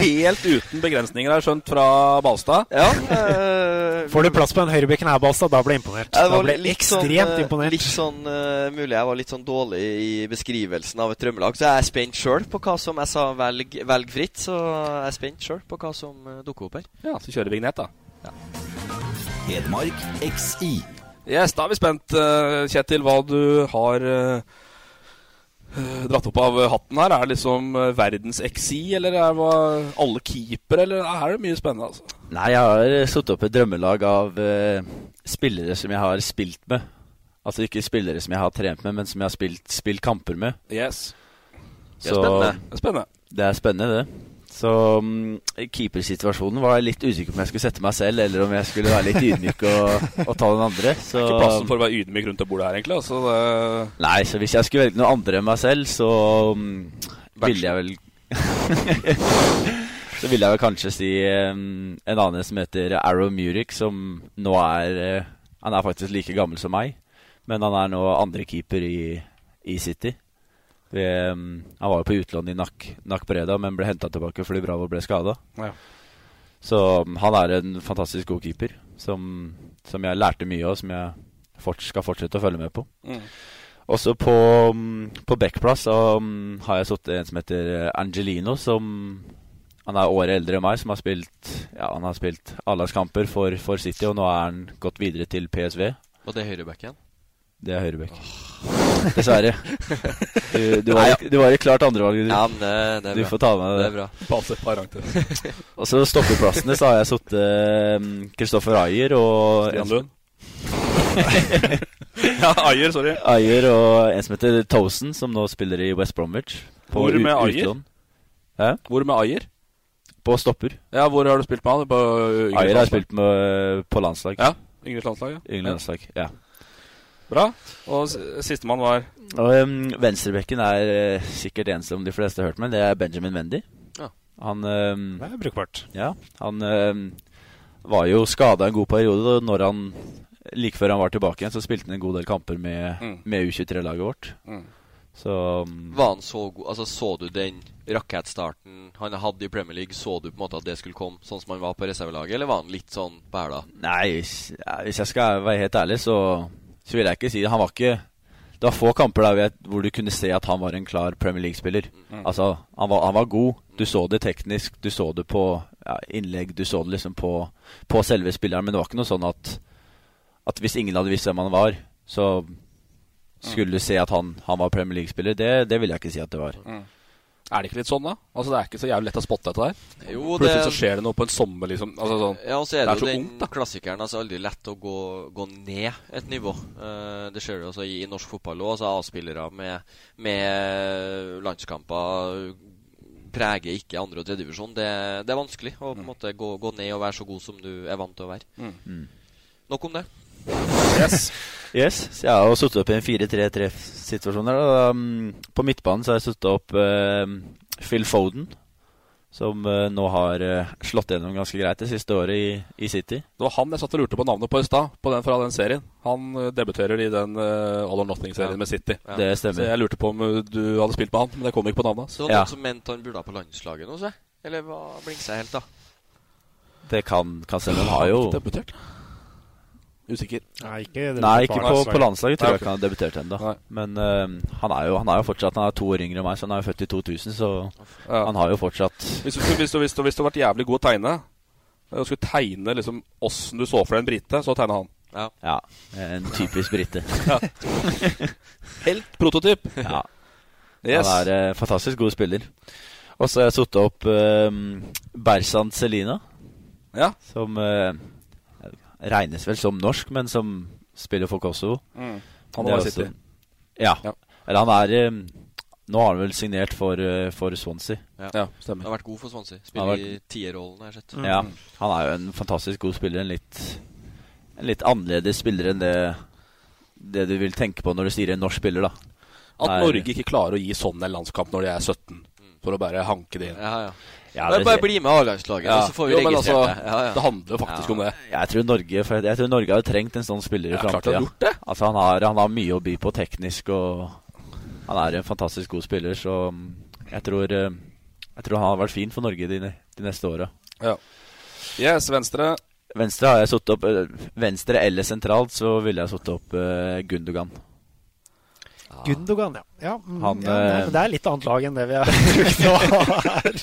Helt uten begrensninger, har jeg skjønt, fra Balstad. Ja, eh, Får du plass på en høyrebekken her, Balstad, da blir jeg imponert. Ja, Da var ble jeg ekstremt sånn, ekstremt eh, imponert. Litt sånn uh, mulig jeg var litt sånn dårlig i beskrivelsen av et drømmelag. Så jeg er spent sjøl på hva som Jeg sa velg, velg fritt, så jeg er spent sjøl på hva som uh, dukker opp her. Ja, så kjører vi vignett, da. Hedmark XI. Yes, da er vi spent, eh, Kjetil, hva du har eh, eh, dratt opp av hatten her. Er det liksom eh, verdens XI, eller er det alle keepere, eller er det mye spennende? altså? Nei, jeg har eh, satt opp et drømmelag av uh, spillere som jeg har spilt med. Altså ikke spillere som jeg har trent med, men som jeg har spilt, spilt kamper med. Yes. Det er spennende. Det er spennende. Det er spennende, det. Så um, keepersituasjonen var jeg litt usikker på om jeg skulle sette meg selv, eller om jeg skulle være litt ydmyk og, og ta den andre. Så, Ikke plassen for å være ydmyk rundt det bordet her, egentlig. Altså, det... Nei, så hvis jeg skulle velge noe andre enn meg selv, så um, ville jeg vel Så ville jeg vel kanskje si um, en annen som heter Arrow Muric, som nå er uh, Han er faktisk like gammel som meg, men han er nå andrekeeper i, i City. Vi, mm, han var jo på utlån i Nakk Nakk Breda, men ble henta tilbake fordi Bravo ble skada. Ja. Så mm, han er en fantastisk god keeper, som, som jeg lærte mye av, som jeg fort, skal fortsette å følge med på. Mm. Også på, mm, på backplass har jeg satt en som heter eh, Angelino, som han er året eldre enn meg, som har spilt Ja, han har spilt A-lagskamper for, for City, og nå er han gått videre til PSV. Og det er høyrebacken? Det er høyrebekk. Dessverre. Du, du, var, i- du var i klart andrevalg. Du, Ja, men det, det er du bra. får ta med Det det. er bra. Og så stoppeplassene så har jeg sittet Kristoffer Ayer og Stian Lund. ja, Ayer, sorry. Ayer og en som heter Tosen, som nå spiller i West Bromwich. På Hvor med Ayer? Hæ? Hvor med Ayer? På stopper. Ja, hvor har du spilt med han? På Ayer har jeg spilt med øh, på landslag. Ja, yngres landslag, ja. Yngre landslag, ja. Bra. Og sistemann var Og um, venstrebekken er uh, sikkert en som de fleste har hørt med. Det er Benjamin Mendy. Ja. Han um, Det er brukbart. Ja, han um, var jo skada en god periode. Og når han like før han var tilbake igjen, så spilte han en god del kamper med, Mm. med U23-laget vårt. Mm. Så um, Var han så god Altså, så du den rakettstarten han hadde i Premier League? Så du på en måte at det skulle komme sånn som han var på reservelaget, eller var han litt sånn på hæla? Nei, hvis, ja, hvis jeg skal være helt ærlig, så, så vil jeg ikke si det. Han var ikke Det var få kamper der jeg- hvor du kunne se at han var en klar Premier League-spiller. Mm. Altså, han var, han var god. Du så det teknisk, du så det på ja, innlegg, du så det liksom på, på selve spilleren. Men det var ikke noe sånn at, at hvis ingen hadde visst hvem han var, så skulle du se at han, han var Premier League-spiller. Det, det vil jeg ikke si at det var. Mm. Er det ikke litt sånn, da? Altså, Det er ikke så jævlig lett å spotte dette der. Jo, Plutselig det- så skjer det noe på en sommer, liksom. Altså, sånn. Ja, og så er det, det er jo så den ungt, klassikeren. Altså aldri lett å gå, gå ned et nivå. Uh, det skjer jo også i, i norsk fotball òg. Altså A-spillere med, med landskamper preger ikke andre- og tredjedivisjon. Det, det er vanskelig å på en måte gå, gå ned og være så god som du er vant til å være. Mm. Nok om det. Yes. Yes, så jeg har jo satt opp i en 4-3-3-situasjon um, på midtbanen så har jeg satt opp uh, Phil Foden, som uh, nå har uh, slått gjennom ganske greit det siste året i, i City. Det var han jeg satt og lurte på navnet på i stad, på den fra den serien. Han eh, debuterer i den uh, All or Nothing-serien Ja. med City. Ja. Det stemmer. Så jeg lurte på om uh, du hadde spilt med han, men det kom ikke på navnet hans. Det var noen Ja. som mente han burde ha på landslaget nå, se. Eller hva blingsa helt, da? Det kan, kan stemme. Han har jo Debutert? Usikker. Nei, ikke, Nei, ikke på, på landslaget tror Nei, jeg ikke han har debutert ennå. Men uh, han, er jo, han er jo fortsatt Han er to år yngre enn meg, så han er jo født i 2000, så Ja. han har jo fortsatt Hvis du, hvis, du, hvis, du, hvis du har vært jævlig god å tegne, og skulle tegne liksom åssen du så for deg en brite, så tegna han. Ja. Ja, en typisk brite. Helt prototyp. Ja. Yes. Han er uh, fantastisk god spiller. Og så har jeg satt opp uh, Bersan Selina, Ja. som eh, regnes vel som norsk, men som, spiller for Kosovo. Mm. Han er var i City. Ja. Ja. Eller han er eh, Nå har han vel signert for, eh, for Swansea. Ja, stemmer. Han har vært god for Swansea. Spiller vært... i tierrollen, har jeg sett. Ja, han er jo en fantastisk god spiller. En litt, en litt annerledes spiller enn det, det du vil tenke på når du sier en norsk spiller, da. At. Norge ikke klarer å gi sånn en landskamp når de er 17, for å bare hanke det inn. Ja, ja. Ja, bare, det- bare bli med A-landslaget, Ja. så får vi Jo, registrert altså, det. Ja, ja. det handler faktisk om det. Jeg tror Norge for jeg tror Norge hadde trengt en sånn spiller i Ja, framtida. Altså, han, har, han har mye å by på teknisk, og han er en fantastisk god spiller, så mm, jeg tror, eh, jeg tror han har vært fin for Norge de, de neste åra. Ja. Yes, venstre. Venstre har jeg satt opp eh, Venstre eller sentralt, så ville jeg satt opp uh, Gundogan. Gundogan, ja. ja, mm, Han, ja nei, eh, men det er litt annet lag enn det vi har brukt nå her.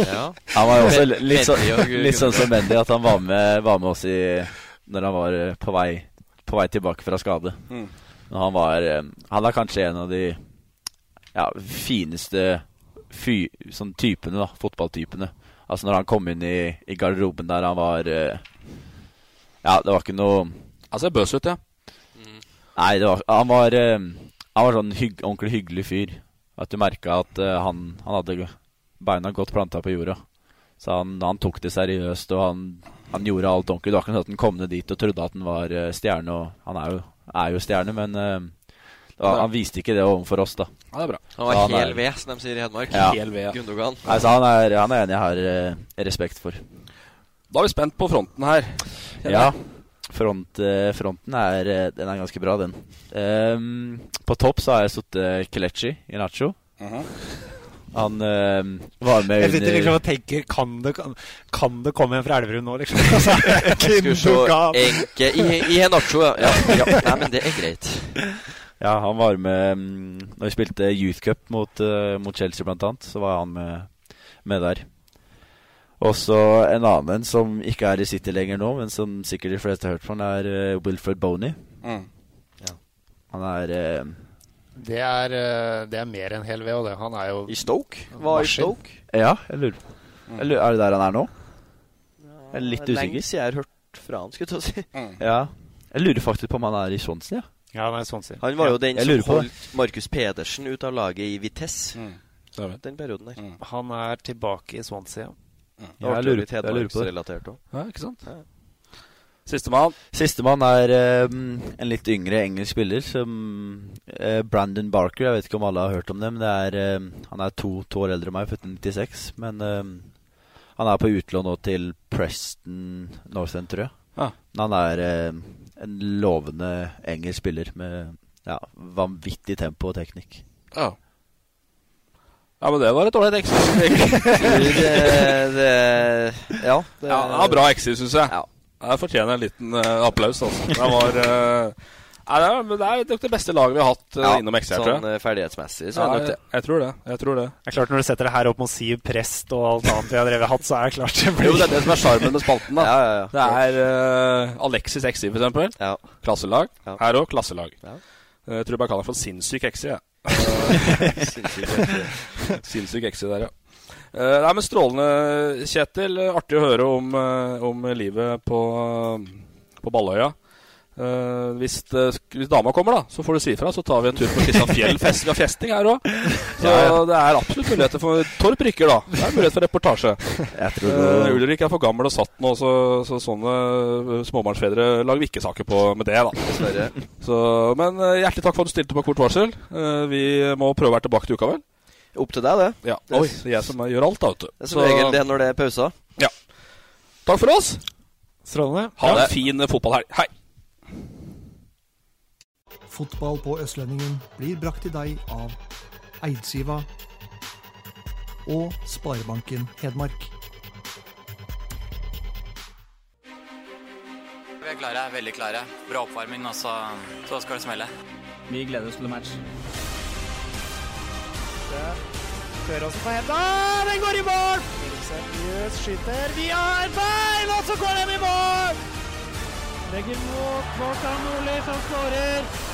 Ja. Han var jo også litt, så, litt sånn som Mendy, at han var med, var med oss i Når han var eh, på vei, på vei tilbake fra skade. Mm. Han var eh, Han er kanskje en av de ja, fineste fy, sånn typene, da. Fotballtypene. Altså når han kom inn i, i garderoben der han var Ja, det var ikke noe Han ser bøs ut, ja. Nei, det var, han var Han var sånn hygg, ordentlig hyggelig fyr. At du merka at uh, han, han hadde beina godt planta på jorda. Så han, han tok det seriøst, og han, han gjorde alt ordentlig. Det var ikke sånn at han kom ned dit og trodde at han var uh, stjerne, og han er jo, er jo stjerne, men uh, var, han viste ikke det overfor oss, da. Ja, det er bra. Han var Så hel er- ved, som de sier i Hedmark. Ja. Hel ved, ja. Gundogan. Nei, så han er, han er en jeg har eh, respekt for. Da er vi spent på fronten her. Ja. Front, eh, fronten er, eh, den er ganske bra, den. Um, på topp så har jeg satt uh, Kelechi i Nacho. Mhm. Han eh, var med Jeg sitter liksom og tenker Kan det, kan, kan det komme en fra Elverum nå, liksom? Altså. Enke i, i Henacho, ja. ja. ja. Nei, men det er greit. Ja, han var med mm, Når vi spilte Youth Cup mot, eh, mot Chelsea, blant annet, så var han med, med der. Og så en annen som ikke er i City lenger nå, men som sikkert de fleste har hørt på, han er eh, Wilfred Boney. Mm. Han er eh, Det er, eh, det er mer enn hel ved, og det. Han er jo I Stoke? Var i Stoke? Ja, jeg lurer, jeg lurer Er det der han er nå? Jeg er litt usikker. Lenge siden jeg har hørt fra han, skulle jeg si. Mm. Ja. Jeg lurer faktisk på om han er i Swansea. Ja. Ja, han er i sin. Han var jo den som på holdt Markus Pedersen ut av laget i Vitesse. Mm. Er. Den perioden der. Mm. Han er tilbake i Swansea. Ja, jeg lurer- litt jeg lurer på det. Hedmarksrelatert òg. Ja, ikke sant? Ja. Sistemann. Sistemann er eh, en litt yngre engelsk spiller som eh, Brandon Barker. Jeg vet ikke om alle har hørt om det, men det er, eh, han er to, to år eldre enn meg, født i 96. Men eh, han er på utlån nå til Preston North End, tror jeg. Ja. Men han er eh, en lovende engelsk spiller med ja, vanvittig tempo og teknikk. Ja. Ja, men det var et ålreit exit. det, det, ja, det, Ja, det var bra exit, syns jeg. Ja. Jeg fortjener en liten uh, applaus, altså. Det var uh, Nei, det er, det er nok det beste laget vi har hatt eh, Ja, innom XR, tror sånn jeg. eh, ferdighetsmessig, så Ja, er det nok jeg, det. jeg tror det. Jeg tror det. Det er klart Når du setter det her opp mot Siv Prest og alt annet vi har drevet hatt, så er det klart det blir Jo, det er det som er sjarmen med spalten. da Ja, ja, ja. Det er uh, Alexis XI, for eksempel. Ja. Klasselag. Ja. Her òg klasselag. Ja. Eh, Jeg tror jeg bare kaller det for sinnssyk XI. jeg. Sinnssyk XI der, ja. Uh, nei, men Strålende, Kjetil. Artig å høre om, eh, om livet på, på Balløya. Eh, hvis, uh, hvis dama kommer, da, så får du si ifra. Så tar vi en tur på Kristian Fjell. Fest, vi har festing her òg. Så Ja, ja. det er absolutt muligheter for Torp rykker, da. Det er mulighet for reportasje. Jeg tror Uh, Ulrik er for gammel og satt nå, så, så sånne uh, småbarnsfedre lager vi ikke saker på med det, da. Så, men uh, hjertelig takk for at du stilte på kort varsel. Uh, vi må prøve å være tilbake til uka, vel? Opp til deg, det. Ja. Det- Oi, det er jeg som gjør alt, da, vet du. Det er som regel det når det er pauser. Ja. Takk for oss. Strålende. Ha Ja. en fin uh, fotballhelg. Hei. Fotball på Østlendingen blir brakt til deg av Eidsiva og Sparebanken Hedmark. Vi er klare, veldig klare. Bra oppvarming, og så, så skal det smelle. Vi gleder oss til match. Kjører oss på henda. Den går i mål! Seriøst skyter via et bein, og så går den i mål! Legger mot Kvartan Nordli, som skårer.